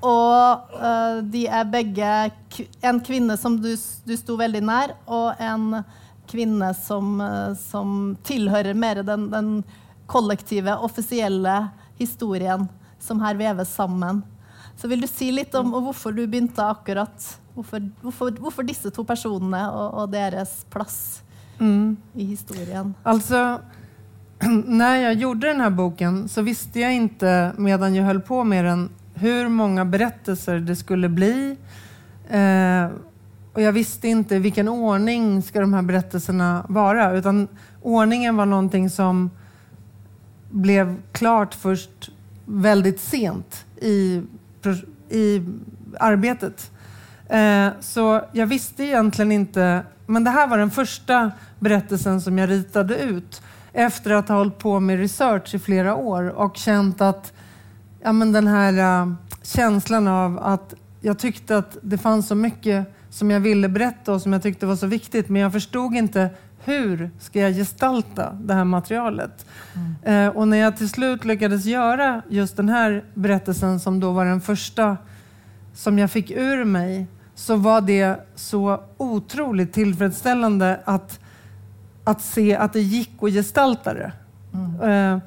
Og uh, de er begge en kvinne som du, du sto veldig nær, og en kvinne som, uh, som tilhører mer den, den, kollektive, offisielle historien som her veves sammen. Så vil du si litt om hvorfor du begynte akkurat hvorfor disse to personene og, og deres plass mm. i historien? Alltså, *clears throat* när jag gjorde den här boken så visste jag inte medan jag höll på med den hur många berättelser det skulle bli. Eh, och jag visste inte vilken ordning ska de här berättelserna vara. Utan ordningen var någonting som blev klart först väldigt sent i, i arbetet. Eh, så jag visste egentligen inte, men det här var den första berättelsen som jag ritade ut efter att ha hållit på med research i flera år och känt att ja, men den här uh, känslan av att jag tyckte att det fanns så mycket som jag ville berätta och som jag tyckte var så viktigt, men jag förstod inte hur ska jag gestalta det här materialet? Mm. Uh, och när jag till slut lyckades göra just den här berättelsen som då var den första som jag fick ur mig, så var det så otroligt tillfredsställande att, att se att det gick att gestalta det. Mm. Uh,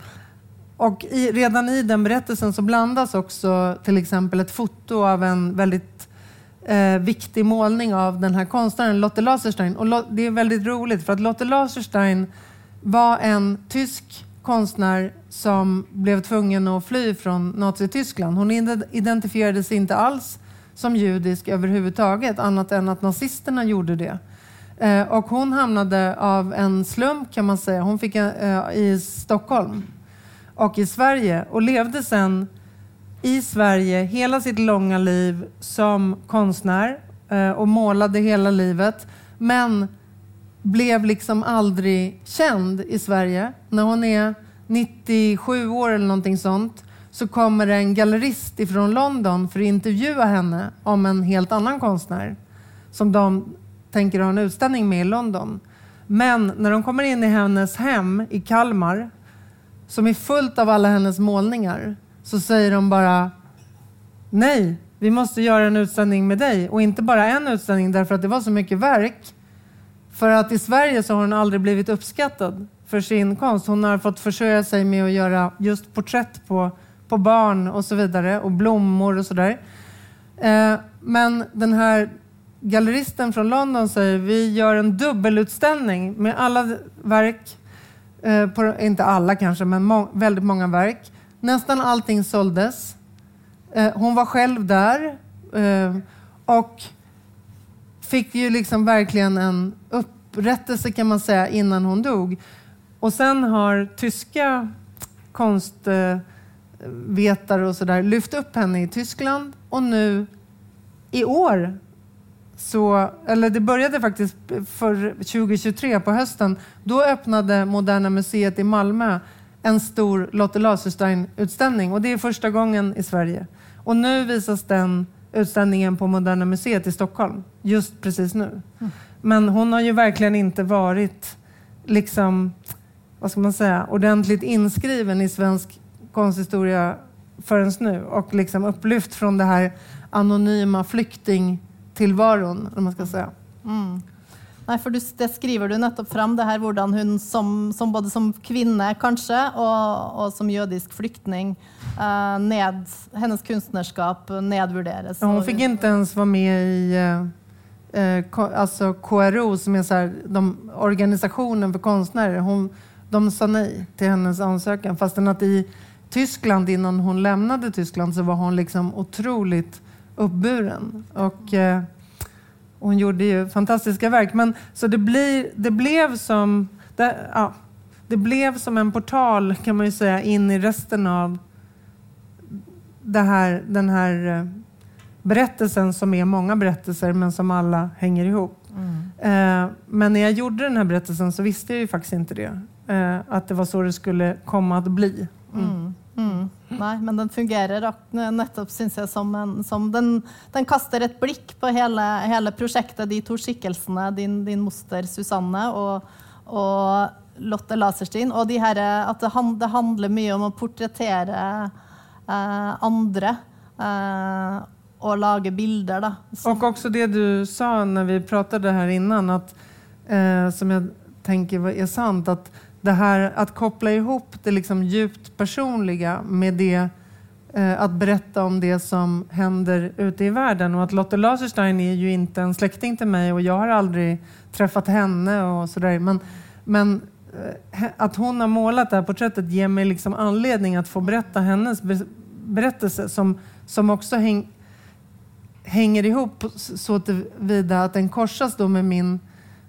och i, redan i den berättelsen så blandas också till exempel ett foto av en väldigt eh, viktig målning av den här konstnären Lotte Laserstein. Och lo, det är väldigt roligt för att Lotte Laserstein var en tysk konstnär som blev tvungen att fly från Nazityskland. Hon identifierade sig inte alls som judisk överhuvudtaget, annat än att nazisterna gjorde det. Eh, och hon hamnade av en slump kan man säga, hon fick en, eh, i Stockholm och i Sverige och levde sen i Sverige hela sitt långa liv som konstnär eh, och målade hela livet. Men blev liksom aldrig känd i Sverige. När hon är 97 år eller någonting sånt så kommer en gallerist ifrån London för att intervjua henne om en helt annan konstnär som de tänker ha en utställning med i London. Men när de kommer in i hennes hem i Kalmar som är fullt av alla hennes målningar så säger de bara nej, vi måste göra en utställning med dig och inte bara en utställning därför att det var så mycket verk. För att i Sverige så har hon aldrig blivit uppskattad för sin konst. Hon har fått försörja sig med att göra just porträtt på, på barn och så vidare och blommor och sådär. Eh, men den här galleristen från London säger vi gör en dubbelutställning med alla verk Eh, på, inte alla kanske, men må väldigt många verk. Nästan allting såldes. Eh, hon var själv där eh, och fick ju liksom verkligen en upprättelse kan man säga innan hon dog. Och sen har tyska konstvetare och sådär lyft upp henne i Tyskland och nu i år så, eller det började faktiskt för 2023 på hösten. Då öppnade Moderna Museet i Malmö en stor Lotte Laserstein-utställning och det är första gången i Sverige. Och nu visas den utställningen på Moderna Museet i Stockholm, just precis nu. Mm. Men hon har ju verkligen inte varit liksom, vad ska man säga, ordentligt inskriven i svensk konsthistoria förrän nu och liksom upplyft från det här anonyma flykting tillvaron, om man ska säga. Mm. Nej, för det skriver du nettopp fram, det här hur hon som, som både som kvinna kanske och, och som judisk flykting, eh, ned, hennes konstnärskap nedvärderas. Ja, hon fick inte ens vara med i eh, eh alltså KRO, som är så här, de, organisationen för konstnärer. Hon, de sa nej till hennes ansökan, fastän att i Tyskland, innan hon lämnade Tyskland, så var hon liksom otroligt uppburen. Och, eh, hon gjorde ju fantastiska verk. Men, så det, blir, det, blev som, det, ja, det blev som en portal kan man ju säga in i resten av här, den här eh, berättelsen som är många berättelser men som alla hänger ihop. Mm. Eh, men när jag gjorde den här berättelsen så visste jag ju faktiskt inte det. Eh, att det var så det skulle komma att bli. Mm. Mm mm. Nei, men den fungerer nettopp, syns jeg, som en som den, den, kaster et blikk på hele, hele prosjektet, de to skikkelsene, din, din moster Susanne og, og Lotte Laserstein. Og de her, at det, det, handler mye om å portrettere eh, andre. Eh, och laga bilder. Då. Och också det du sa när vi pratade här innan, att, eh, som jag tänker är sant, att det här att koppla ihop det liksom djupt personliga med det eh, att berätta om det som händer ute i världen. Och att Lotte Laserstein är ju inte en släkting till mig och jag har aldrig träffat henne och sådär. Men, men eh, att hon har målat det här porträttet ger mig liksom anledning att få berätta hennes berättelse som, som också häng, hänger ihop så tillvida att den korsas då med min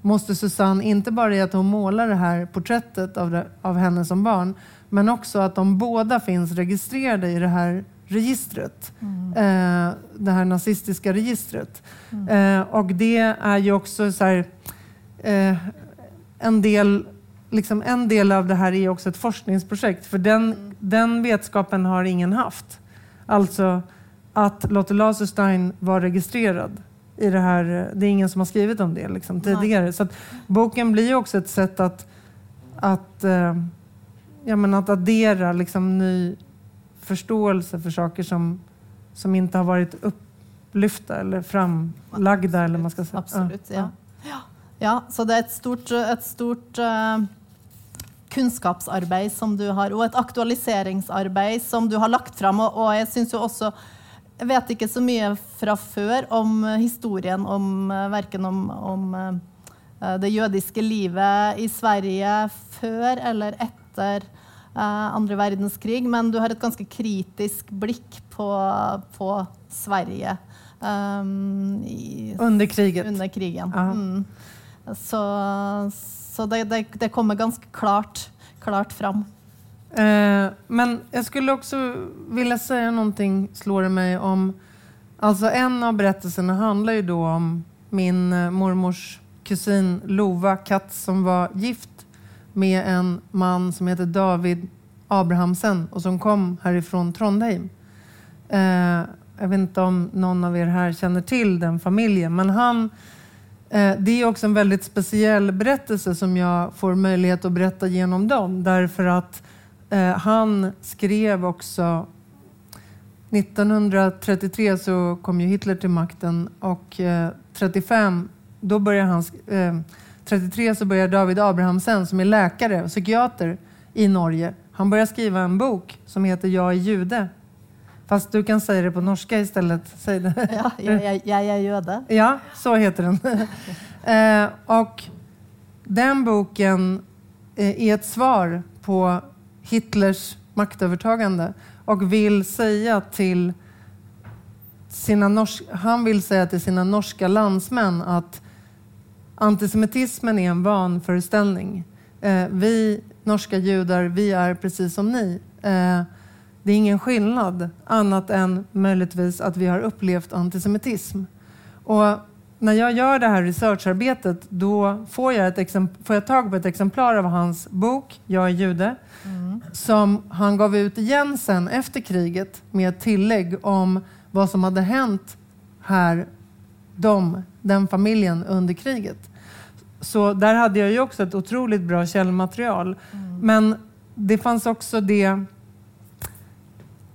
moster Susanne, inte bara i att hon målar det här porträttet av, det, av henne som barn, men också att de båda finns registrerade i det här registret. Mm. Eh, det här nazistiska registret. Mm. Eh, och det är ju också så här, eh, en del Liksom en del av det här är också ett forskningsprojekt, för den, mm. den vetskapen har ingen haft. Alltså att Lotte Laserstein var registrerad i det här. Det är ingen som har skrivit om det liksom, tidigare. Så boken blir också ett sätt att, att, äh, ja, men att addera liksom, ny förståelse för saker som, som inte har varit upplyfta eller framlagda. Eller man ska säga. Absolut, ja. ja. ja. så det är ett stort, ett stort uh, kunskapsarbete som du har, och ett aktualiseringsarbete som du har lagt fram. Och, och jag syns ju också jag vet inte så mycket från før om historien om varken om, om uh, det judiska livet i Sverige före eller efter andra världskrig, men du har ett ganska kritiskt blick på, på Sverige. Um, i, under kriget? Under krigen. Mm. Så, så det, det, det kommer ganska klart, klart fram. Eh, men jag skulle också vilja säga någonting, slår det mig, om... Alltså en av berättelserna handlar ju då om min eh, mormors kusin Lova Katz som var gift med en man som heter David Abrahamsen och som kom härifrån Trondheim. Eh, jag vet inte om någon av er här känner till den familjen, men han eh, det är också en väldigt speciell berättelse som jag får möjlighet att berätta genom dem. Därför att Eh, han skrev också 1933 så kom ju Hitler till makten och eh, 35 då började han, eh, 33 så började David Abrahamsen som är läkare och psykiater i Norge. Han började skriva en bok som heter Jag är jude. Fast du kan säga det på norska istället. Säg det. *laughs* Ja, jag, jag, jag är jude. Ja, så heter den. *laughs* eh, och den boken eh, är ett svar på Hitlers maktövertagande och vill säga till sina norsk, han vill säga till sina norska landsmän att antisemitismen är en vanföreställning. Eh, vi norska judar, vi är precis som ni. Eh, det är ingen skillnad annat än möjligtvis att vi har upplevt antisemitism. Och när jag gör det här researcharbetet då får jag, ett får jag tag på ett exemplar av hans bok Jag är jude mm. som han gav ut igen sen efter kriget med ett tillägg om vad som hade hänt här, de, den familjen under kriget. Så där hade jag ju också ett otroligt bra källmaterial. Mm. Men det fanns också det,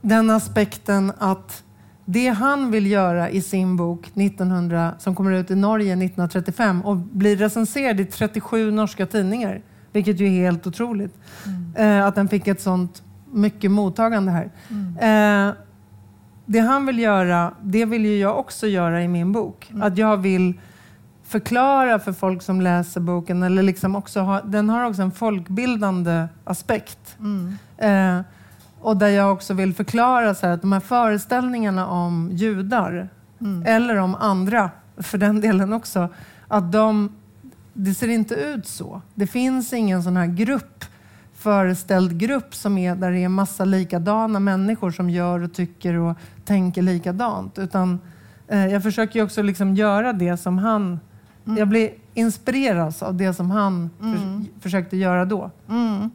den aspekten att det han vill göra i sin bok 1900, som kommer ut i Norge 1935 och blir recenserad i 37 norska tidningar, vilket ju är helt otroligt. Mm. Eh, att den fick ett sånt mycket mottagande här. Mm. Eh, det han vill göra, det vill ju jag också göra i min bok. Mm. Att jag vill förklara för folk som läser boken, eller liksom också ha, den har också en folkbildande aspekt. Mm. Eh, och där jag också vill förklara så att de här föreställningarna om judar, mm. eller om andra för den delen också, att de, det ser inte ut så. Det finns ingen sån här grupp, föreställd grupp som är där det är massa likadana människor som gör och tycker och tänker likadant. Utan eh, jag försöker också liksom göra det som han... Mm. Jag blir inspirerad av det som han mm. för, försökte göra då. Mm.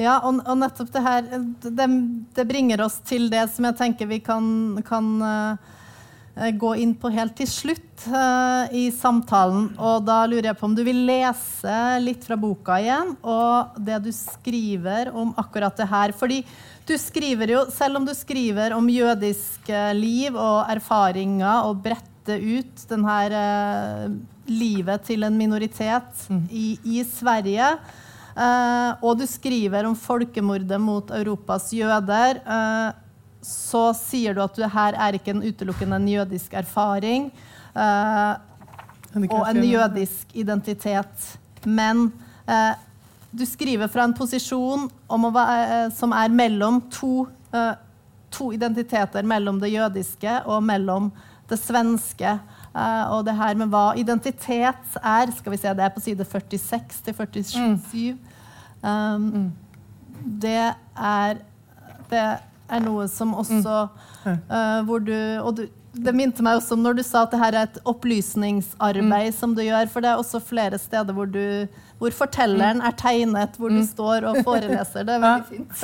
Mm. Ja, og, og nettopp det her det, det, bringer oss til det som jeg tenker vi kan, kan uh, gå inn på helt til slutt eh, i samtalen. Og da lurer jeg på om du vil lese litt fra boka igjen, og det du skriver om akkurat det her. Fordi du skriver jo, selv om du skriver om jødisk eh, liv og erfaringer og bretter ut den her eh, livet til en minoritet i, i Sverige, eh, og du skriver om folkemordet mot Europas jøder, eh, så sier du at det her er ikke en utelukkende en jødisk erfaring eh, og en jødisk identitet. Men eh, du skriver fra en være, eh, som mellom to, eh, to identiteter, mellom det jødiske og mellom det svenske. Eh, og det her med hva identitet er, skal vi se, det er på side 46 til 47. Um, Det er det er noe som også eh, hvor du, og du det minte meg også om når du sa at det her er et opplysningsarbeid som du gjør. For det er også flere steder hvor, du, hvor fortelleren er tegnet, hvor du står og foreleser. Det er veldig *laughs* fint.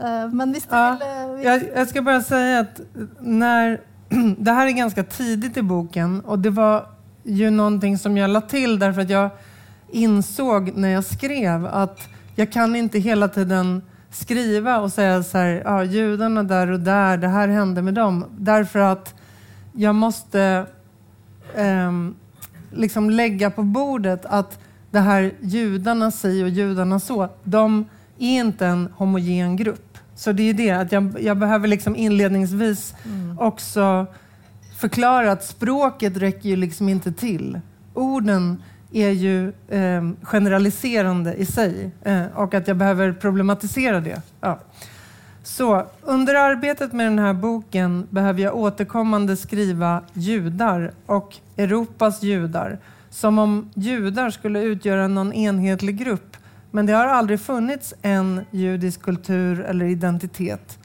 Eh, men hvis du Ja, vil eh, jag, jag ska bara säga att när, *clears throat* det här är ganska tidigt i boken och det var ju någonting som jag lade till därför att jag insåg när jag skrev att jag kan inte hela tiden skriva och säga så här, ja, judarna där och där, det här hände med dem. Därför att jag måste eh, liksom lägga på bordet att det här judarna si och judarna så, de är inte en homogen grupp. Så det är det, att jag, jag behöver liksom inledningsvis också förklara att språket räcker ju liksom inte till. Orden är ju eh, generaliserande i sig eh, och att jag behöver problematisera det. Ja. Så under arbetet med den här boken behöver jag återkommande skriva judar och Europas judar som om judar skulle utgöra någon enhetlig grupp. Men det har aldrig funnits en judisk kultur eller identitet.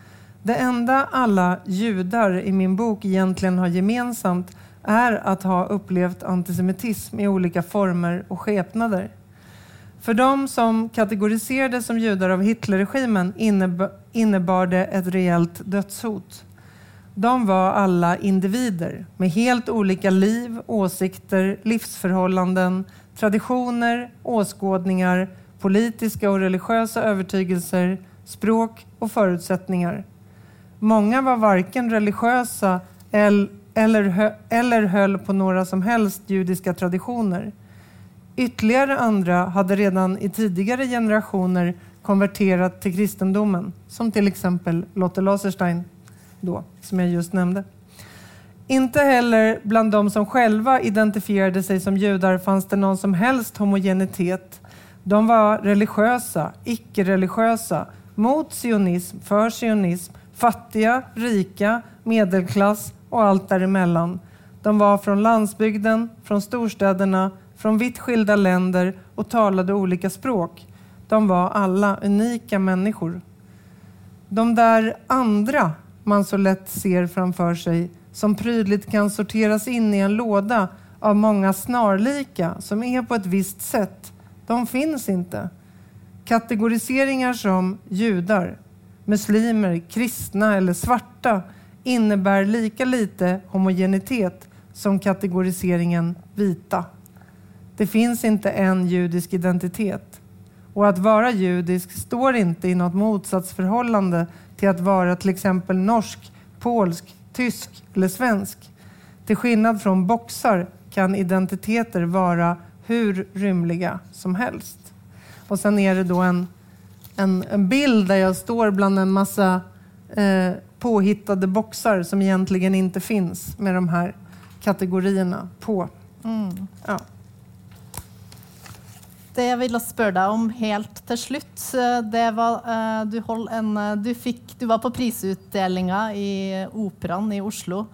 Det enda alla judar i min bok egentligen har gemensamt är att ha upplevt antisemitism i olika former och skepnader. För de som kategoriserades som judar av Hitlerregimen innebar det ett reellt dödshot. De var alla individer med helt olika liv, åsikter, livsförhållanden, traditioner, åskådningar, politiska och religiösa övertygelser, språk och förutsättningar. Många var varken religiösa eller, eller höll på några som helst judiska traditioner. Ytterligare andra hade redan i tidigare generationer konverterat till kristendomen, som till exempel Lotte Laserstein, då, som jag just nämnde. Inte heller bland de som själva identifierade sig som judar fanns det någon som helst homogenitet. De var religiösa, icke-religiösa, mot sionism, för sionism, fattiga, rika, medelklass och allt däremellan. De var från landsbygden, från storstäderna, från vitt skilda länder och talade olika språk. De var alla unika människor. De där andra man så lätt ser framför sig som prydligt kan sorteras in i en låda av många snarlika som är på ett visst sätt, de finns inte. Kategoriseringar som judar, muslimer, kristna eller svarta innebär lika lite homogenitet som kategoriseringen vita. Det finns inte en judisk identitet. Och att vara judisk står inte i något motsatsförhållande till att vara till exempel norsk, polsk, tysk eller svensk. Till skillnad från boxar kan identiteter vara hur rymliga som helst. Och sen är det då en, en, en bild där jag står bland en massa eh, påhittade boxar som egentligen inte finns med de här kategorierna på. Ja. Det jeg ville spørre deg om helt til slutt, eh, det var eh, Du, en, eh, du, fikk, du var på prisutdelinga i Operaen i Oslo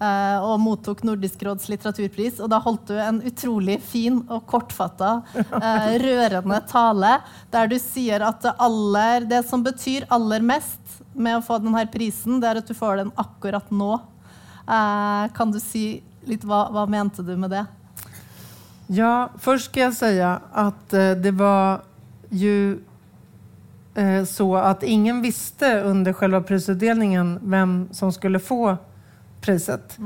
eh, og mottok Nordisk råds litteraturpris. Og da holdt du en utrolig fin og kortfatta, eh, *laughs* rørende tale der du sier at det, aller, det som betyr aller mest med å få denne prisen, det er at du får den akkurat nå. Eh, kan du si litt hva, hva mente du med det? Ja, först ska jag säga att det var ju så att ingen visste under själva prisutdelningen vem som skulle få priset.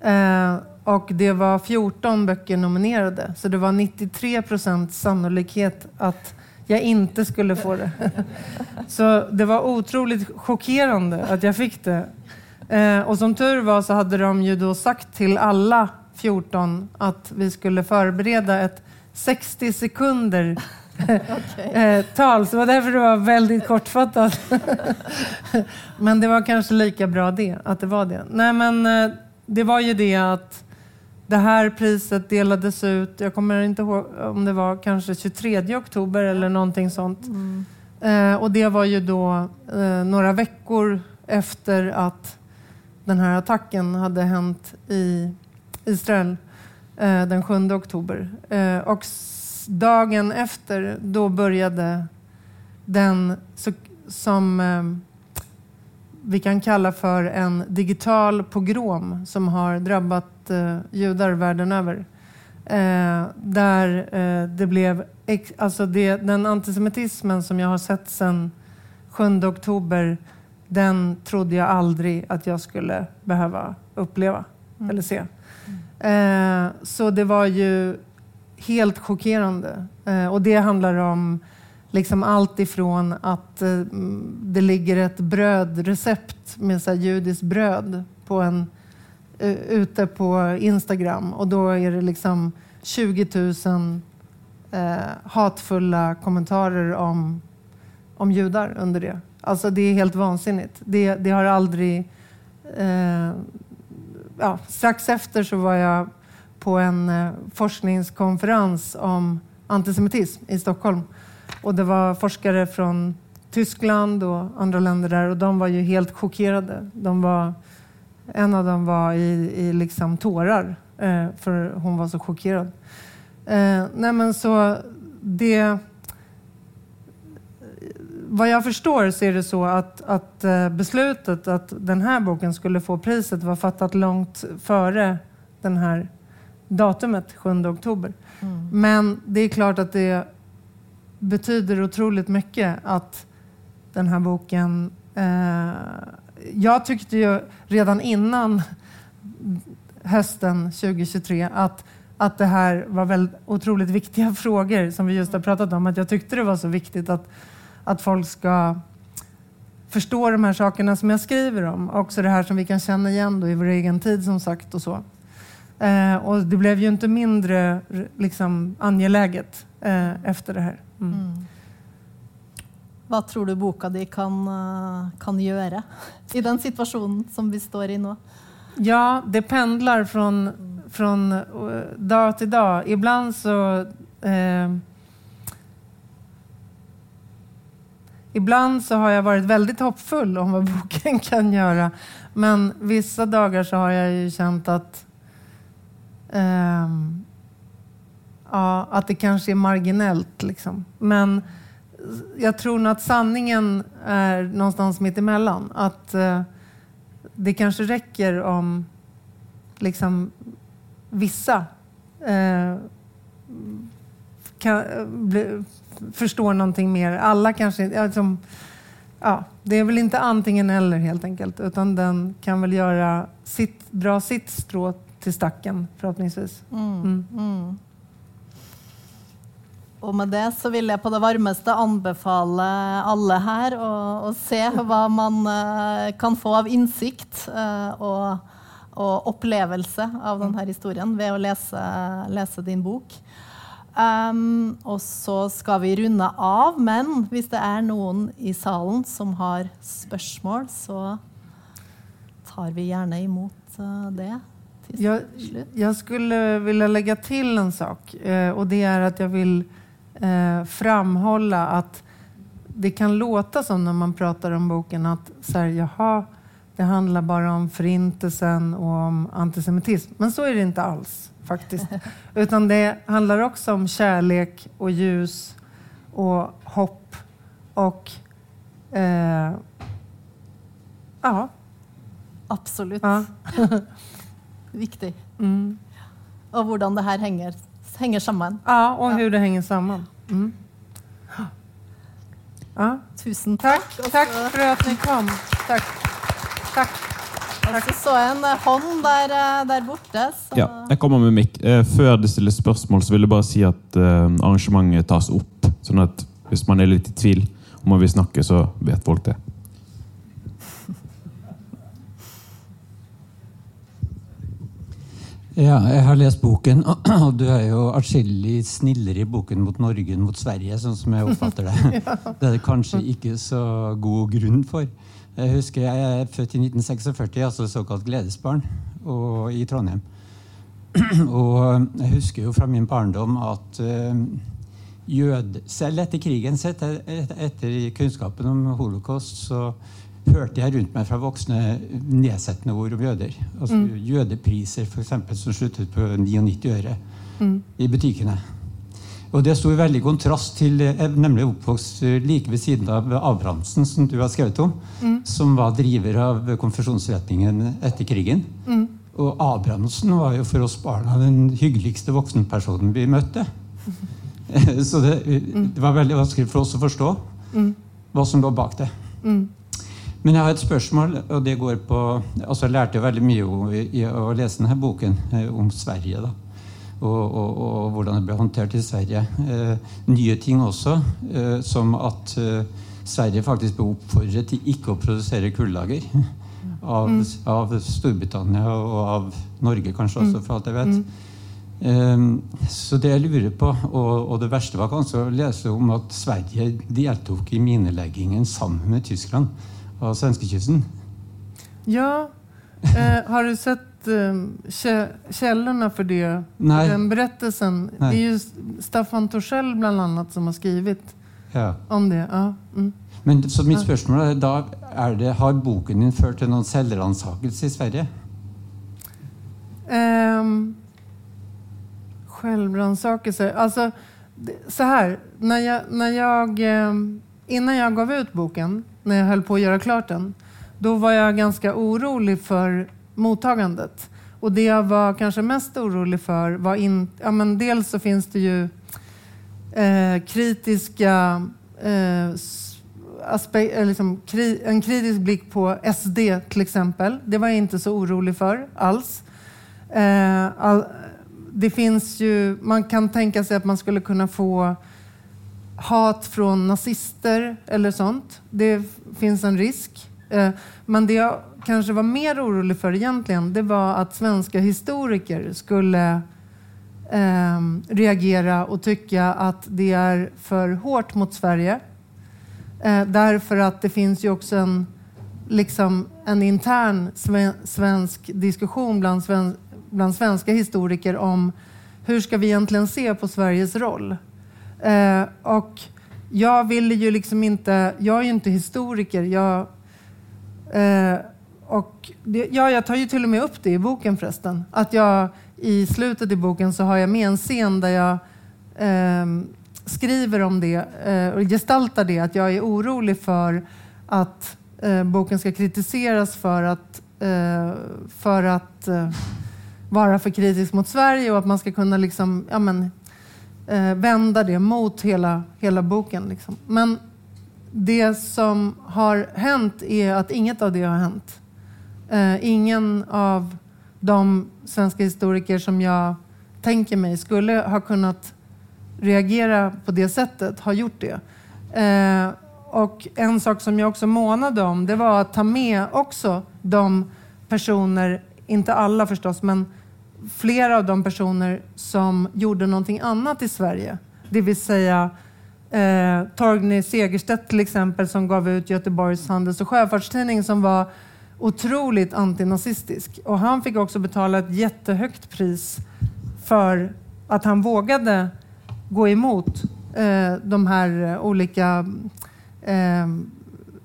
Eh, och det var 14 böcker nominerade, så det var 93 procent sannolikhet att jag inte skulle få det. *laughs* Så det var otroligt chockerande att jag fick det. Eh, och som tur var så hade de ju då sagt till alla 14 att vi skulle förbereda ett 60 sekunder *laughs* eh, tal. Så det var därför det var väldigt kortfattat. *laughs* men det var kanske lika bra det, att det var det. Nej men eh, det var ju det att det här priset delades ut, jag kommer inte ihåg om det var kanske 23 oktober eller någonting sånt. Eh, och det var ju då eh, några veckor efter att den här attacken hade hänt i Israel eh, den 7 oktober. Eh, och dagen efter, då började den som eh, vi kan kalla för en digital pogrom som har drabbat eh, judar världen över. Eh, där eh, det blev, alltså det, den antisemitismen som jag har sett sedan 7 oktober, den trodde jag aldrig att jag skulle behöva uppleva eller se. Eh, så det var ju helt chockerande. Eh, och det handlar om liksom allt ifrån att eh, det ligger ett brödrecept med så här judiskt bröd på en, eh, ute på Instagram och då är det liksom 20 000 eh, hatfulla kommentarer om, om judar under det. Alltså det är helt vansinnigt. Det, det har aldrig... Eh, ja, strax efter så var jag på en eh, forskningskonferens om antisemitism i Stockholm. Och det var forskare från Tyskland och andra länder där och de var ju helt chockerade. De var, en av dem var i, i liksom tårar eh, för hon var så chockerad. Eh, nej men så det... Vad jag förstår så är det så att, att beslutet att den här boken skulle få priset var fattat långt före den här datumet, 7 oktober. Men det är klart att det betyder otroligt mycket att den här boken... Eh, jag tyckte ju redan innan hösten 2023 att, att det här var väl otroligt viktiga *laughs* frågor som vi just har pratat om. Att jag tyckte det var så viktigt att, att folk ska förstå de här sakerna som jag skriver om. Också det här som vi kan känna igen då i vår egen tid som sagt och så. Eh, och det blev ju inte mindre liksom, angeläget eh, efter det här. Mm. Hva tror du boka di kan, eh, kan gjøre i den situasjonen som vi står i nå? Ja, det pendlar från, från eh, dag till dag. Ibland så... Eh, ibland så har jag varit väldigt hoppfull om vad *laughs* boken kan göra. Men vissa dagar så har jag ju känt att ehm, ja, att det kanske är marginellt. Liksom. Men jag tror nog att sanningen är någonstans mitt emellan. Att eh, det kanske räcker om liksom vissa eh, kan, bli, förstår någonting mer. Alla kanske inte... Liksom, ja, det är väl inte antingen eller helt enkelt. Utan den kan väl göra sitt, dra sitt strå till stacken förhoppningsvis. Mm. Og med det så vil jeg på det varmeste anbefale alle her å, å se hva man eh, kan få av innsikt eh, og, og opplevelse av denne historien ved å lese, lese din bok. Um, og så skal vi runde av, men hvis det er noen i salen som har spørsmål, så tar vi gjerne imot eh, det Jag, jag skulle vilja lägga till en sak eh, och det är att jag vill eh, framhålla att det kan låta som när man pratar om boken att så här, jaha, det handlar bara om förintelsen och om antisemitism. Men så är det inte alls faktiskt. *laughs* Utan det handlar också om kärlek och ljus och hopp och eh, ja. Absolutt. ja. *laughs* Viktig. Mm. Og hvordan det her henger, henger sammen. Ja, och hur det hänger samman. Mm. Ja. Tusen takk. Tack, tack för att ni kom. Tack. tack. Og så så jeg en eh, hånd der, eh, der borte. Så Ja, jeg kommer med mikk. Eh, Før det stilles spørsmål, så vil jeg bare si at eh, arrangementet tas opp. Sånn at hvis man er litt i tvil om man vil snakke, så vet folk det. Ja, jeg har lest boken, *clears throat* og du er jo atskillig snillere i boken mot Norge enn mot Sverige, sånn som jeg oppfatter det. *laughs* Det er det kanskje ikke så god grunn for. Jeg husker jeg er født i 1946, altså såkalt gledesbarn, og, i Trondheim. *clears throat* Og jeg husker jo fra min barndom at uh, jød, selv etter krigen, etter, etter kunnskapen om holocaust, så hørte jeg rundt meg fra voksne nedsettende ord om jøder. Altså Jødepriser for eksempel, som sluttet på 99 øre i butikkene. Og det sto i veldig kontrast til er nemlig oppvokst eh, like ved siden av Abrahamsen, som du har skrevet om, som var driver av konfesjonsretningen etter krigen. Og Abrahamsen var jo for oss barna den hyggeligste voksenpersonen vi møtte. *laughs* Så det, det var veldig vanskelig for oss å forstå hva som lå bak det. Men jeg har et spørsmål, og det går på altså Jeg lærte veldig mye om, i, i å lese denne boken eh, om Sverige. da, og, og, og hvordan det ble håndtert i Sverige. Eh, nye ting også, eh, som at eh, Sverige faktisk ble oppfordret til ikke å produsere kullager. Av, av Storbritannia og av Norge kanskje også, for alt jeg vet. Eh, så det jeg lurer på, og, og det verste var kanskje å lese om at Sverige deltok i mineleggingen sammen med Tyskland av svenskekysten. Ja, eh, har du sett eh, kä- källorna för det? Nej. Den berättelsen. Nej. Det är ju Staffan Torssell bland annat som har skrivit Ja. om det. Ja. Mm. Men så mitt spørsmål er da er det, Har boken din ført til noen selvransakelse i Sverige? Ehm, självrannsakelse. Alltså, så här. När jag, när jag, ehm, innan jag gav ut boken, när jag höll på att göra klart den, då var jag ganska orolig för mottagandet. Och det jag var kanske mest orolig för var in, ja, men dels så finns det ju eh, kritiska eh, s- eh, liksom, kri, en kritisk blick på SD till exempel. Det var jag inte så orolig för alls. Eh, all, det finns ju, man kan tänka sig att man skulle kunna få hat från nazister eller sånt. Det finns en risk. Eh, men det jag kanske var mer orolig för egentligen, det var att svenska historiker skulle ehm, reagera och tycka att det är för hårt mot Sverige. Eh, därför att det finns ju också en, liksom, en intern svensk diskussion bland, sven, bland svenska historiker om hur ska vi egentligen se på Sveriges roll? Eh, och jag ville ju liksom inte, jag är ju inte historiker, jag, eh, och det, ja, jag tar ju till och med upp det i boken förresten. Att jag i slutet i boken så har jag med en scen där jag eh, skriver om det eh, och gestaltar det. Att jag är orolig för att eh, boken ska kritiseras för att, eh, för att eh, vara för kritisk mot Sverige och att man ska kunna liksom, ja, men, eh, vända det mot hela, hela boken. Liksom. Men det som har hänt är att inget av det har hänt. Eh, ingen av de svenska historiker som jag tänker mig skulle ha kunnat reagera på det sättet har gjort det. Eh, och en sak som jag också månade om det var att ta med också de personer, inte alla förstås, men flera av de personer som gjorde någonting annat i Sverige. Det vill säga eh, Torgny Segerstedt till exempel som gav ut Göteborgs Handels och Sjöfartstidning som var otroligt antinazistisk. Och han fick också betala ett jättehögt pris för att han vågade gå emot eh, de här olika eh,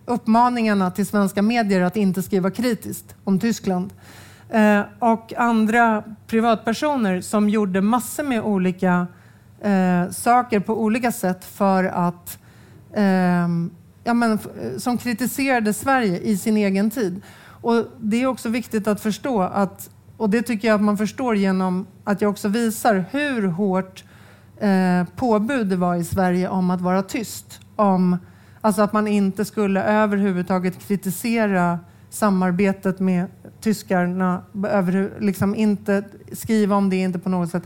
uppmaningarna till svenska medier att inte skriva kritiskt om Tyskland. Eh, och andra privatpersoner som gjorde massor med olika eh, saker på olika sätt för att ehm, ja, men, som kritiserade Sverige i sin egen tid. Och Det är också viktigt att förstå att, och det tycker jag att man förstår genom att jag också visar hur hårt eh, påbud det var i Sverige om att vara tyst. Om, alltså att man inte skulle överhuvudtaget kritisera samarbetet med tyskarna över, liksom inte skriva om det, inte på något sätt.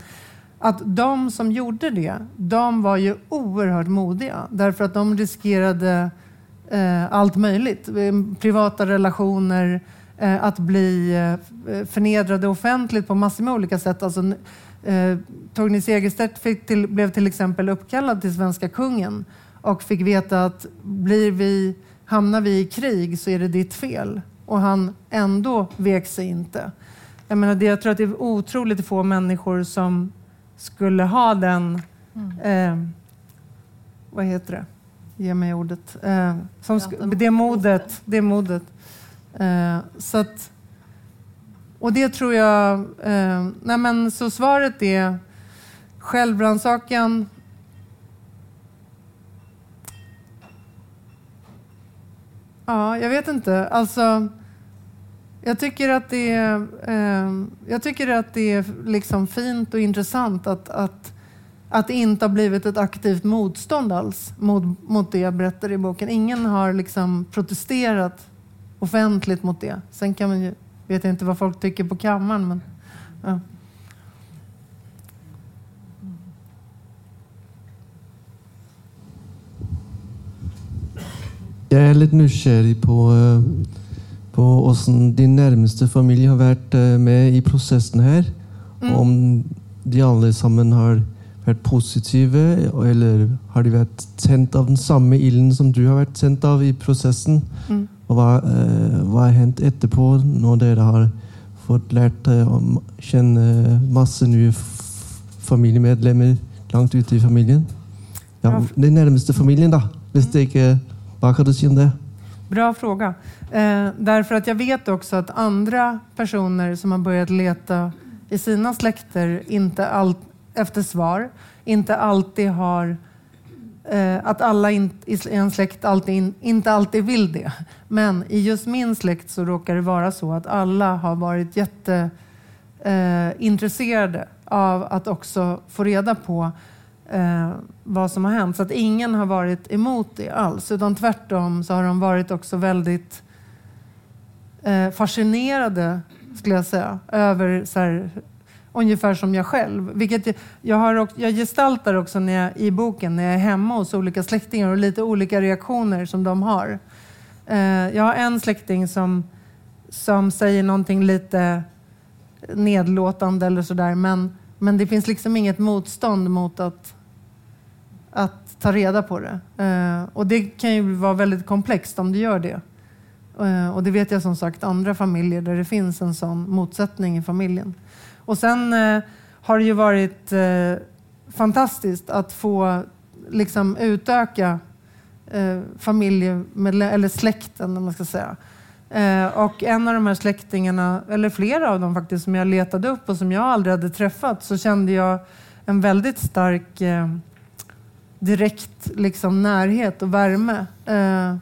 Att de som gjorde det, de var ju oerhört modiga därför att de riskerade eh, allt möjligt. Ehm, privata relationer, eh, att bli eh, förnedrade offentligt på massor med olika sätt. Alltså, eh, Torgny Segerstedt till, blev till exempel uppkallad till svenska kungen och fick veta att blir vi, hamnar vi i krig så är det ditt fel. Och han ändå vek sig inte. Jag, menar, jag tror att det är otroligt få människor som skulle ha den... Mm. Eh, vad heter det? Ge mig ordet. Eh, som det modet. Det modet. Eh, så att, och det tror jag... Eh, nej men, så svaret är självrannsakan. Ja, jag vet inte. Alltså, jag tycker att det är, eh, jag tycker att det är liksom fint och intressant att, att, att det inte har blivit ett aktivt motstånd alls mot, mot det jag berättar i boken. Ingen har liksom protesterat offentligt mot det. Sen kan man ju, vet jag inte vad folk tycker på kammaren. Men, ja. Jag är lite nyfiken på, eh, på hvordan din närmaste familj har varit eh, med i processen här. Mm. Om de allesammans har varit positiva eller har de varit tänt av den samma ilden som du har varit tänt av i processen? Mm. Och vad, eh, vad har hänt efterpå när ni har fått lärt känna massor nya familjemedlemmar långt ute i familjen? Ja, den närmaste familjen då, om det inte vad kan du säga om det? Bra fråga. Eh, därför att jag vet också att andra personer som har börjat leta i sina släkter inte all, efter svar, inte alltid har eh, att alla in, i en släkt alltid in, inte alltid vill det. Men i just min släkt så råkar det vara så att alla har varit jätteintresserade eh, av att också få reda på eh, vad som har hänt. Så att ingen har varit emot det alls. Utan tvärtom så har de varit också väldigt eh, fascinerade, skulle jag säga, över så här, ungefär som jag själv. Vilket jag, jag, har jag gestaltar också när jag, i boken när jag är hemma hos olika släktingar och lite olika reaktioner som de har. Eh, jag har en släkting som, som säger någonting lite nedlåtande eller sådär men, men det finns liksom inget motstånd mot att att ta reda på det. Eh, och det kan ju vara väldigt komplext om du gör det. Eh, och det vet jag som sagt andra familjer där det finns en sån motsättning i familjen. Och sen eh, har det ju varit fantastiskt att få liksom utöka familjemedlemmar, eller släkten, om man ska säga. och en av de här släktingarna, eller flera av dem faktiskt, som jag letade upp och som jag aldrig hade träffat, så kände jag en väldigt stark direkt liksom, närhet och värme eh,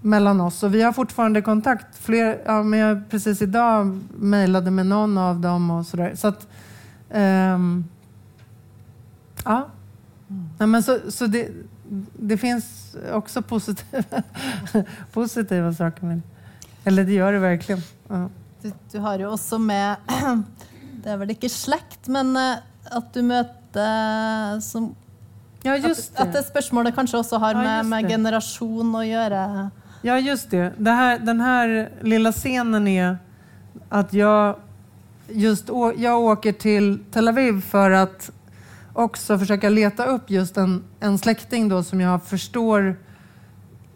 mellan oss. Och vi har fortfarande kontakt. Fler, ja, men jag precis idag mejlade med någon av dem och sådär. Så att, ehm, ja. Nej, men så, så det, det finns också positiva, *laughs* positiva saker med det. Eller det gör det verkligen. Ja. Du, du, har ju också med, *clears throat* det är väl inte släkt, men eh, att du möter som Ja, just det. Att, det spörsmålet kanske också har med, ja, med generation att göra. Ja, just det. det här, den här lilla scenen är att jag just jag åker till Tel Aviv för att också försöka leta upp just en, en släkting då som jag förstår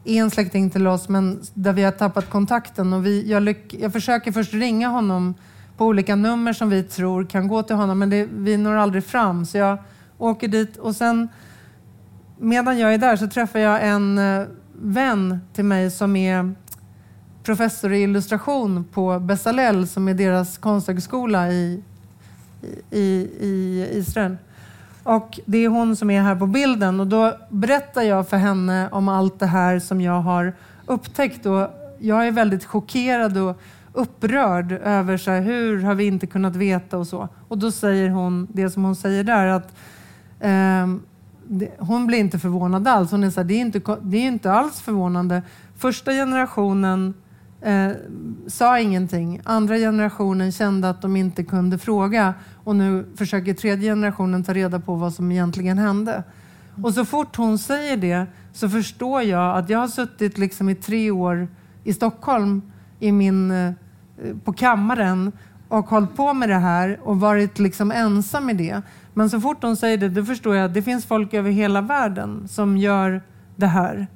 är en släkting till oss men där vi har tappat kontakten. Och vi, jag, lyck, jag försöker först ringa honom på olika nummer som vi tror kan gå till honom men det, vi når aldrig fram. Så jag åker dit och sen medan jag är där så träffar jag en eh, vän till mig som är professor i illustration på Bessalel som är deras konsthögskola i, i, i Israel. Och det är hon som är här på bilden och då berättar jag för henne om allt det här som jag har upptäckt. Och jag är väldigt chockerad och upprörd över så här, hur har vi inte kunnat veta och så. Och då säger hon det som hon säger där att eh, hon blir inte förvånad alls. Hon är så här, det, är inte, det är inte alls förvånande. Första generationen eh, sa ingenting. Andra generationen kände att de inte kunde fråga och nu försöker tredje generationen ta reda på vad som egentligen hände. Och så fort hon säger det så förstår jag att jag har suttit liksom i tre år i Stockholm i min, eh, på kammaren och hållit på med det här och varit liksom ensam i det. Men så fort hon säger det, då förstår jag att det finns folk över hela världen som gör det här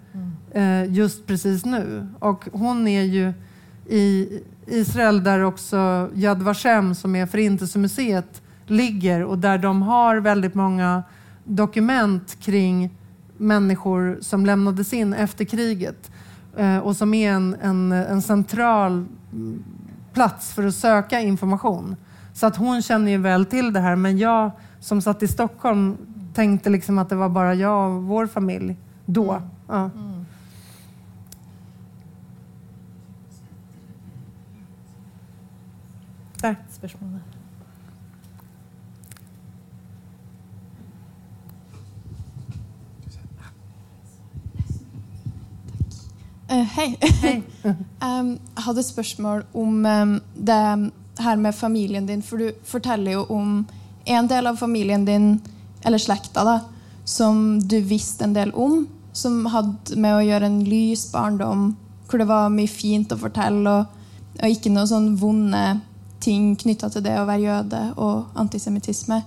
eh, just precis nu. Och hon är ju i Israel där också Yad Vashem, som är Förintelsemuseet, ligger och där de har väldigt många dokument kring människor som lämnades in efter kriget eh, och som är en, en, en central plats för att söka information. Så att hon känner ju väl till det här, men jag som satt i Stockholm tänkte liksom att det var bara jag och vår familj då. Mm. Ja. Där. Spørsmål der. Eh, Hei. *laughs* Em, Jeg hadde et spørsmål om em, det her med familien din. For du forteller jo om en del av familien din, eller slekta, da, som du visste en del om. Som hadde med å gjøre en lys barndom, hvor det var mye fint å fortelle. Og, og ikke noe sånn vonde ting knytta til det å være jøde og antisemittisme.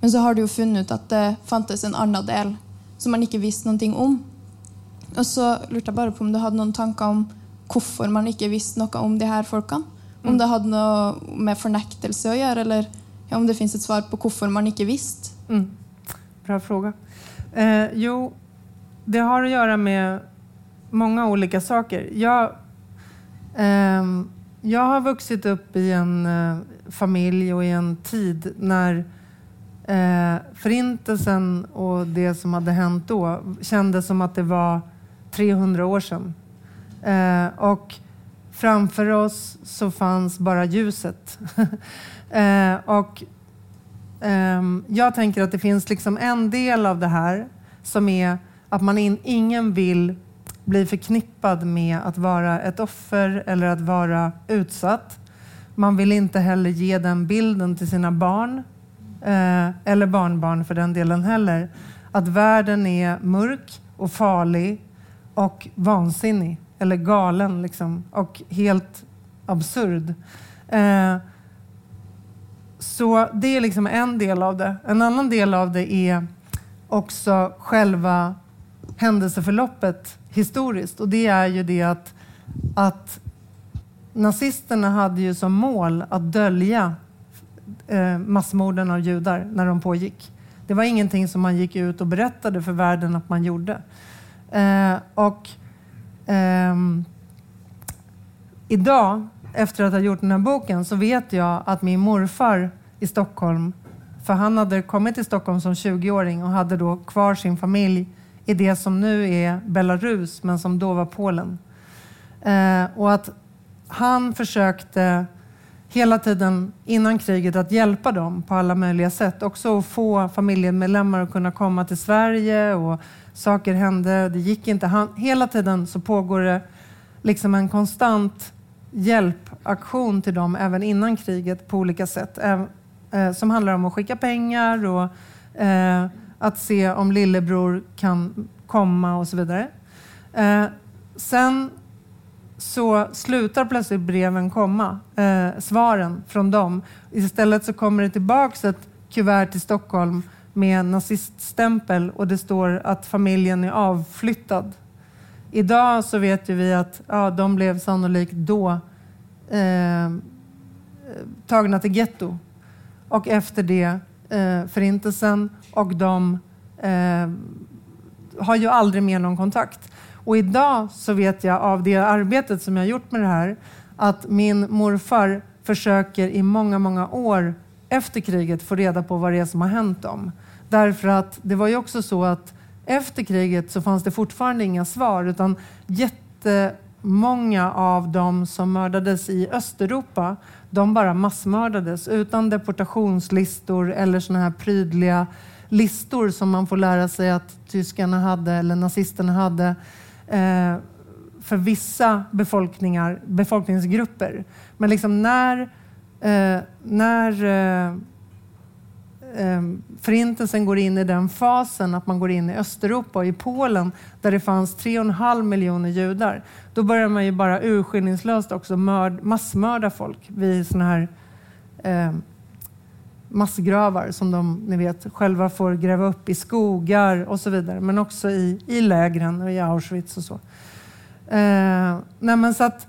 Men så har du jo funnet ut at det fantes en annen del som man ikke visste noe om. Og så lurte jeg bare på om du hadde noen tanker om hvorfor man ikke visste noe om de her folkene. Om det hadde noe med fornektelse å gjøre, eller ja, om det finns ett svar på hvorfor man inte visst? Mm. Bra fråga. Eh, jo, det har att göra med många olika saker. Jag, eh, jag har vuxit upp i en eh, familj och i en tid när eh, förintelsen och det som hade hänt då kändes som att det var 300 år sedan. Eh, och framför oss så fanns bara ljuset. *laughs* eh, och eh, jag tänker att det finns liksom en del av det här som är att man in, ingen vill bli förknippad med att vara ett offer eller att vara utsatt. Man vill inte heller ge den bilden till sina barn eh, eller barnbarn för den delen heller. Att världen är mörk och farlig och vansinnig eller galen liksom, och helt absurd. Eh, så det är liksom en del av det. En annan del av det är också själva händelseförloppet historiskt. Och det är ju det att, att nazisterna hade ju som mål att dölja eh, massmorden av judar när de pågick. Det var ingenting som man gick ut och berättade för världen att man gjorde. Eh, och eh, idag efter att ha gjort den här boken så vet jag att min morfar i Stockholm, för han hade kommit till Stockholm som 20-åring och hade då kvar sin familj i det som nu är Belarus men som då var Polen. Eh, och att han försökte hela tiden innan kriget att hjälpa dem på alla möjliga sätt. Också att få familjemedlemmar att kunna komma till Sverige och saker hände, det gick inte. Han, hela tiden så pågår det liksom en konstant hjälpaktion till dem även innan kriget på olika sätt. Eh, som handlar om att skicka pengar och eh, att se om lillebror kan komma och så vidare. Eh, sen så slutar plötsligt breven komma, svaren från dem. Istället så kommer det tillbaks ett kuvert till Stockholm med naziststämpel och det står att familjen är avflyttad Idag så vet ju vi att ja, de blev sannolikt då eh, tagna till getto. Och efter det eh, förintelsen och de eh, har ju aldrig mer någon kontakt. Och idag så vet jag av det arbetet som jag gjort med det här att min morfar försöker i många, många år efter kriget få reda på vad det är som har hänt dem. Därför att det var ju också så att efter kriget så fanns det fortfarande inga svar utan jättemånga av dem som mördades i Östeuropa de bara massmördades utan deportationslistor eller såna här prydliga listor som man får lära sig att tyskarna hade eller nazisterna hade. Eh, för vissa befolkningar, befolkningsgrupper. Men liksom när, eh, när eh, eh, Ehm, förintelsen går in i den fasen att man går in i Östeuropa och i Polen där det fanns 3,5 miljoner judar. Då börjar man ju bara urskillningslöst också mörd, massmörda folk vid sådana här eh, massgravar som de ni vet, själva får gräva upp i skogar och så vidare. Men också i, i lägren och i Auschwitz och så. Eh, nej men så att,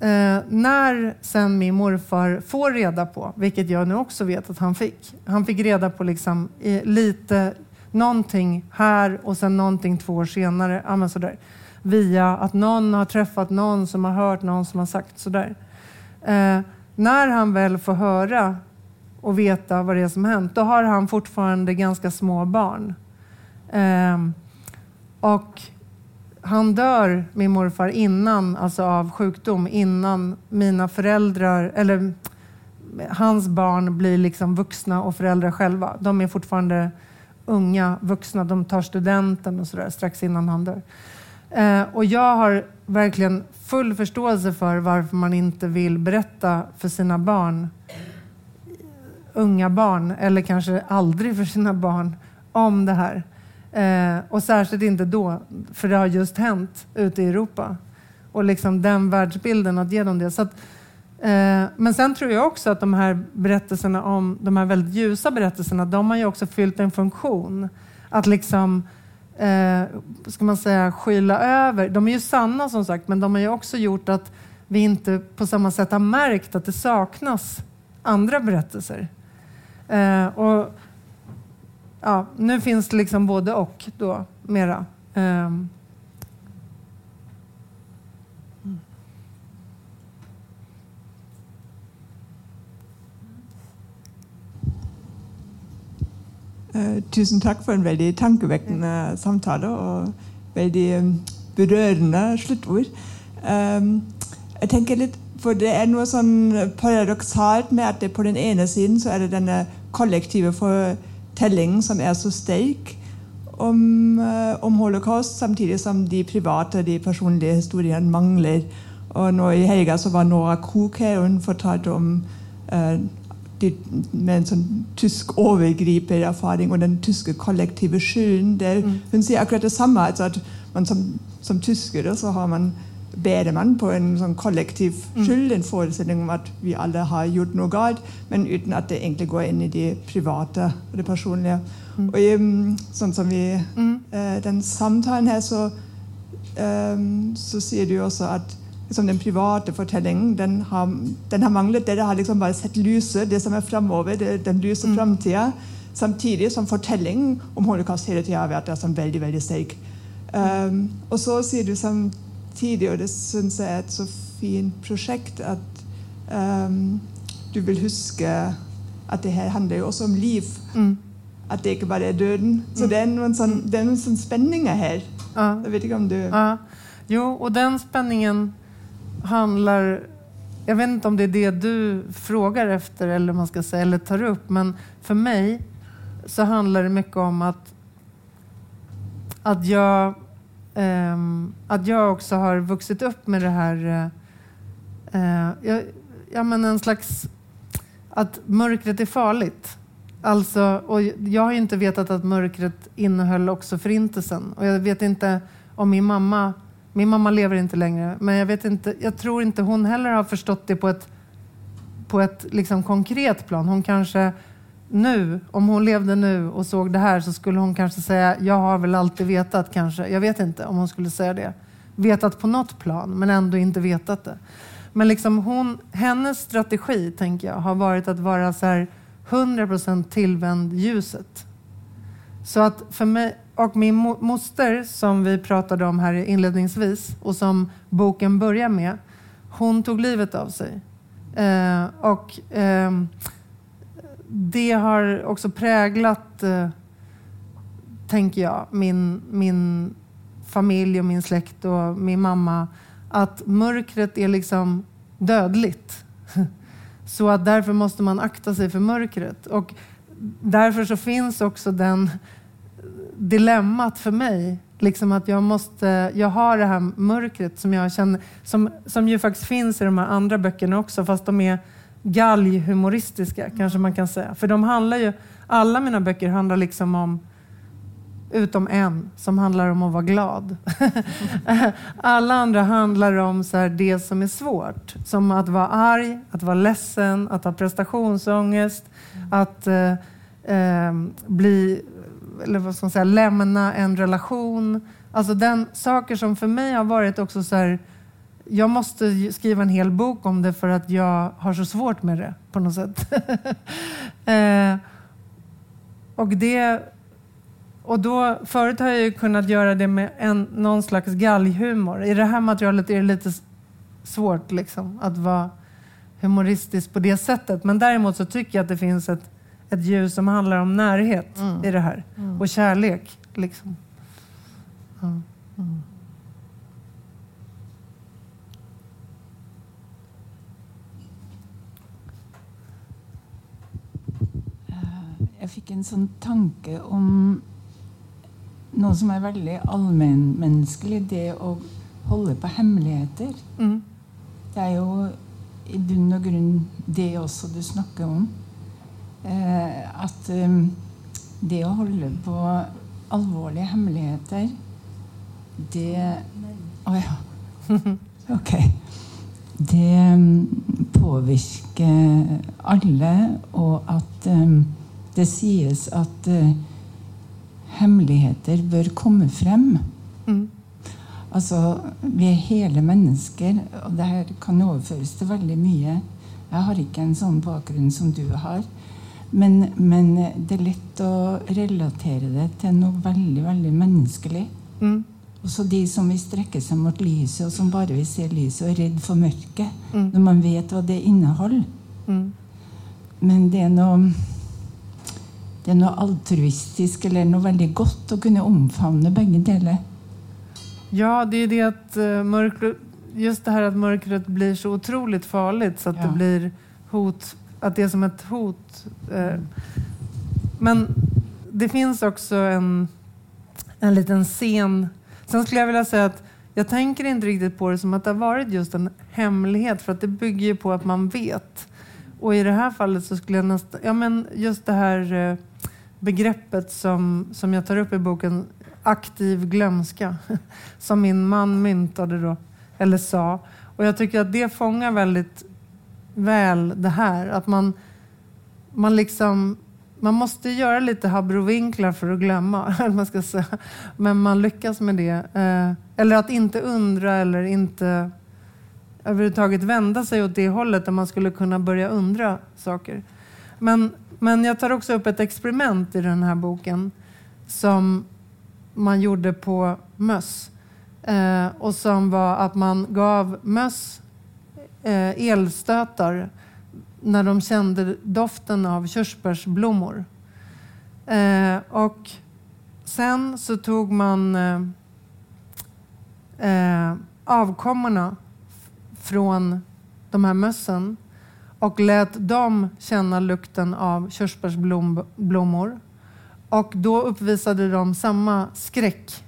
eh, när sen min morfar får reda på, vilket jag nu också vet att han fick. Han fick reda på liksom, lite, någonting här och sen någonting två år senare. Ja, sådär, via att någon har träffat någon som har hört någon som har sagt sådär. Eh, när han väl får höra och veta vad det är som hänt, då har han fortfarande ganska små barn. Eh, och han dör, min morfar, innan, alltså av sjukdom, innan mina föräldrar, eller hans barn blir liksom vuxna och föräldrar själva. De är fortfarande unga vuxna, de tar studenten och sådär strax innan han dör. Eh, och jag har verkligen full förståelse för varför man inte vill berätta för sina barn, unga barn, eller kanske aldrig för sina barn, om det här. Eh, och särskilt inte då, för det har just hänt ute i Europa. Och liksom den världsbilden, att ge dem det. Så att, eh, men sen tror jag också att de här berättelserna om de här väldigt ljusa berättelserna, de har ju också fyllt en funktion. Att liksom eh, ska man säga, skyla över. De är ju sanna som sagt, men de har ju också gjort att vi inte på samma sätt har märkt att det saknas andra berättelser. Eh, och ja, Nu finns det liksom både och då, mera. Um. Uh, tusen takk for en veldig tankevekkende samtale og veldig berörande berørende sluttord. Um, jeg tenker litt, for Det er noe sånn paradoksalt med at det på den ene siden så er det denne kollektive fortellingen som er så sterk om, uh, om holocaust, samtidig som de private, de personlige historiene mangler. Og nå I helga så var Nora Krok her, og hun fortalte om uh, med en sånn tysk overgripererfaring og den tyske kollektive skylden. Mm. Hun sier akkurat det samme. Altså at man som, som tysker så har man bærer man på en sånn kollektiv mm. skyld, en forestilling om at vi alle har gjort noe galt, men uten at det egentlig går inn i det private og det personlige. Mm. Og um, sånn som vi, mm. uh, Den samtalen her, så, um, så sier du også at liksom den private fortellingen den har, den har manglet. Dere har liksom bare sett lyset, det som er framover, den lyse mm. framtida. Samtidig som fortellingen om holocaust hele tida har vært sånn veldig veldig sterk. Um, og så sier du samtidig, og det syns jeg er et så fint prosjekt, at um, du vil huske at det her handler jo også om liv. Mm. At det ikke bare er døden. Så mm. det er noen, sånn, det er noen sånn spenninger her. Ja. Jeg vet ikke om du ja. Jo, og den spenningen handlar... Jag vet inte om det är det du frågar efter eller, man ska säga, eller tar upp, men för mig så handlar det mycket om att, att, jag, Ehm, att jag också har vuxit upp med det här... Eh, eh jag, ja, men en slags... Att mörkret är farligt. Alltså, och jag har inte vetat att mörkret innehöll också förintelsen. Och jag vet inte om min mamma min mamma lever inte längre, men jag, vet inte, jag tror inte hon heller har förstått det på ett, på ett liksom konkret plan. Hon kanske nu, om hon levde nu och såg det här så skulle hon kanske säga, jag har väl alltid vetat kanske. Jag vet inte om hon skulle säga det. Vetat på något plan, men ändå inte vetat det. Men liksom hon, hennes strategi, tänker jag, har varit att vara så här 100% tillvänd ljuset. Så att för mig, och min moster, som vi pratade om här inledningsvis och som boken börjar med, hon tog livet av sig. Eh, och eh, det har också präglat, eh, tänker jag, min, min familj och min släkt och min mamma. Att mörkret är liksom dödligt. *laughs* Så att därför måste man akta sig för mörkret. Och därför så finns också den dilemmat för mig Liksom att jag måste, jag har det här mörkret som jag känner, som, som ju faktiskt finns i de här andra böckerna också, fast de är galghumoristiska kanske man kan säga. För de handlar ju, alla mina böcker handlar liksom om Utom en som handlar om att vara glad. *laughs* Alla andra handlar om så här, det som är svårt. Som att vara arg, att vara ledsen, att ha prestationsångest, att eh, eh, bli, eller vad ska man säga, lämna en relation. Alltså den, saker som för mig har varit också så här, jag måste skriva en hel bok om det för att jag har så svårt med det på något sätt. *laughs* eh, och det och då, förut har jag ju kunnat göra det med en, någon slags galghumor. I det här materialet är det lite svårt liksom, att vara humoristisk på det sättet. Men däremot så tycker jag att det finns ett, ett ljus som handlar om närhet mm. i det här. Mm. Och kärlek. Liksom. Mm. Jag fick en sån tanke om noe som er veldig allmennmenneskelig, det å holde på hemmeligheter. Mm. Det er jo i bunn og grunn det også du snakker om. Eh, at um, det å holde på alvorlige hemmeligheter, det Å oh, ja. *laughs* Ok. Det påvirker alle, og at um, det sies at uh, hemmeligheter bør komme frem. Mm. Altså, vi er hele mennesker, og det her kan overføres til veldig mye. Jeg har ikke en sånn bakgrunn som du har. Men, men det er lett å relatere det til noe veldig, veldig menneskelig. Mm. Også de som vil strekke seg mot lyset, og som bare vil se lyset og er redd for mørket. Mm. Når man vet hva det inneholder. Mm. Men det er noe det är något altruistiskt eller något väldigt gott att kunna omfamna bägge delar. Ja, det är det att uh, mörkret, just det här att mörkret blir så otroligt farligt så att ja. det blir hot, att det är som ett hot. Uh, men det finns också en, en liten scen. Sen skulle jag vilja säga att jag tänker inte riktigt på det som att det har varit just en hemlighet för att det bygger ju på att man vet. Och i det här fallet så skulle jag nästan, ja men just det här eh, begreppet som, som jag tar upp i boken, aktiv glömska, *laughs* som min man myntade då, eller sa. Och jag tycker att det fångar väldigt väl det här. Att man, man liksom man måste göra lite habrovinklar för att glömma, *laughs* man ska säga. men man lyckas med det. Eh, eller att inte undra eller inte överhuvudtaget vända sig åt det hållet där man skulle kunna börja undra saker. Men men jag tar också upp ett experiment i den här boken som man gjorde på möss. Eh, och som var att man gav möss eh, elstötar när de kände doften av körsbärsblommor. Eh, och sen så tog man eh, eh, avkommorna från de här mössen och lät dem känna lukten av körsbärsblommor. Och då uppvisade de samma skräck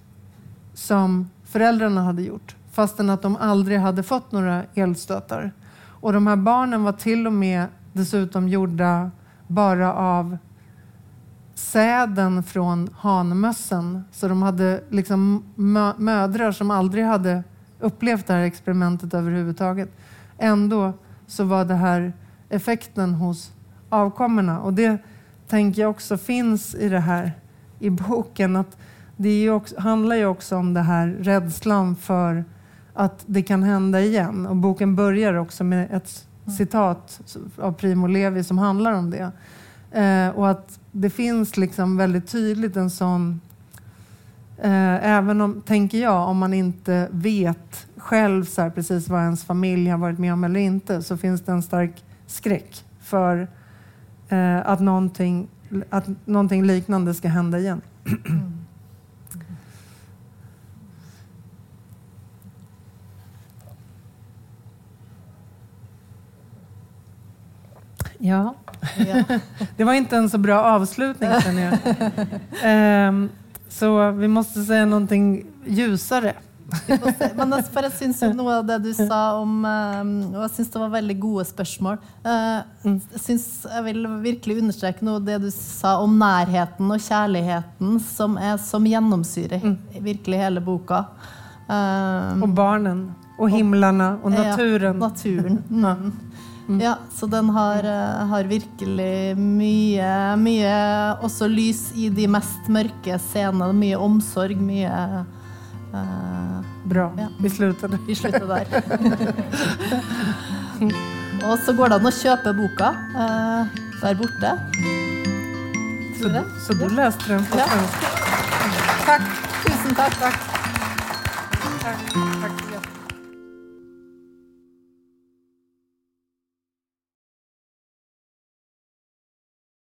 som föräldrarna hade gjort, fastän att de aldrig hade fått några elstötar. Och de här barnen var till och med dessutom gjorda bara av säden från hanmössen. Så de hade liksom mö mödrar som aldrig hade upplevt det här experimentet överhuvudtaget. Ändå så var det här effekten hos avkommorna. Och det tänker jag också finns i det här i boken. Att det också, handlar ju också om det här rädslan för att det kan hända igen. Och boken börjar också med ett citat av Primo Levi som handlar om det. Eh, och att det finns liksom väldigt tydligt en sån även om, tänker jag, om man inte vet själv så här, precis vad ens familj har varit med om eller inte, så finns det en stark skräck för eh, att, någonting, att någonting liknande ska hända igen. *clears throat* Ja. ja. *laughs* det var inte en så bra avslutning känner jag. Um, *laughs* Så vi måste säga någonting ljusare. Men jeg bare syns noe av det du sa om eh, Og jeg syns det var veldig gode spørsmål. Eh, Jeg, synes, jeg vil virkelig understreke noe av det du sa om nærheten og kjærligheten som, er, som gjennomsyrer virkelig hele boka. Eh, Och barnen och himlarna och Ja, naturen. naturen. *laughs* Mm. Ja, så den har, eh, har virkelig mye, mye også lys i de mest mørke scenene. Mye omsorg, mye eh, Bra, Ja. vi slutade. Vi slutter der. *laughs* Og så går det an å kjøpe boka eh, der borte. Så, så du läste den på Ja. svenska? Tack. Tusen takk. Tack. Tack. Tack.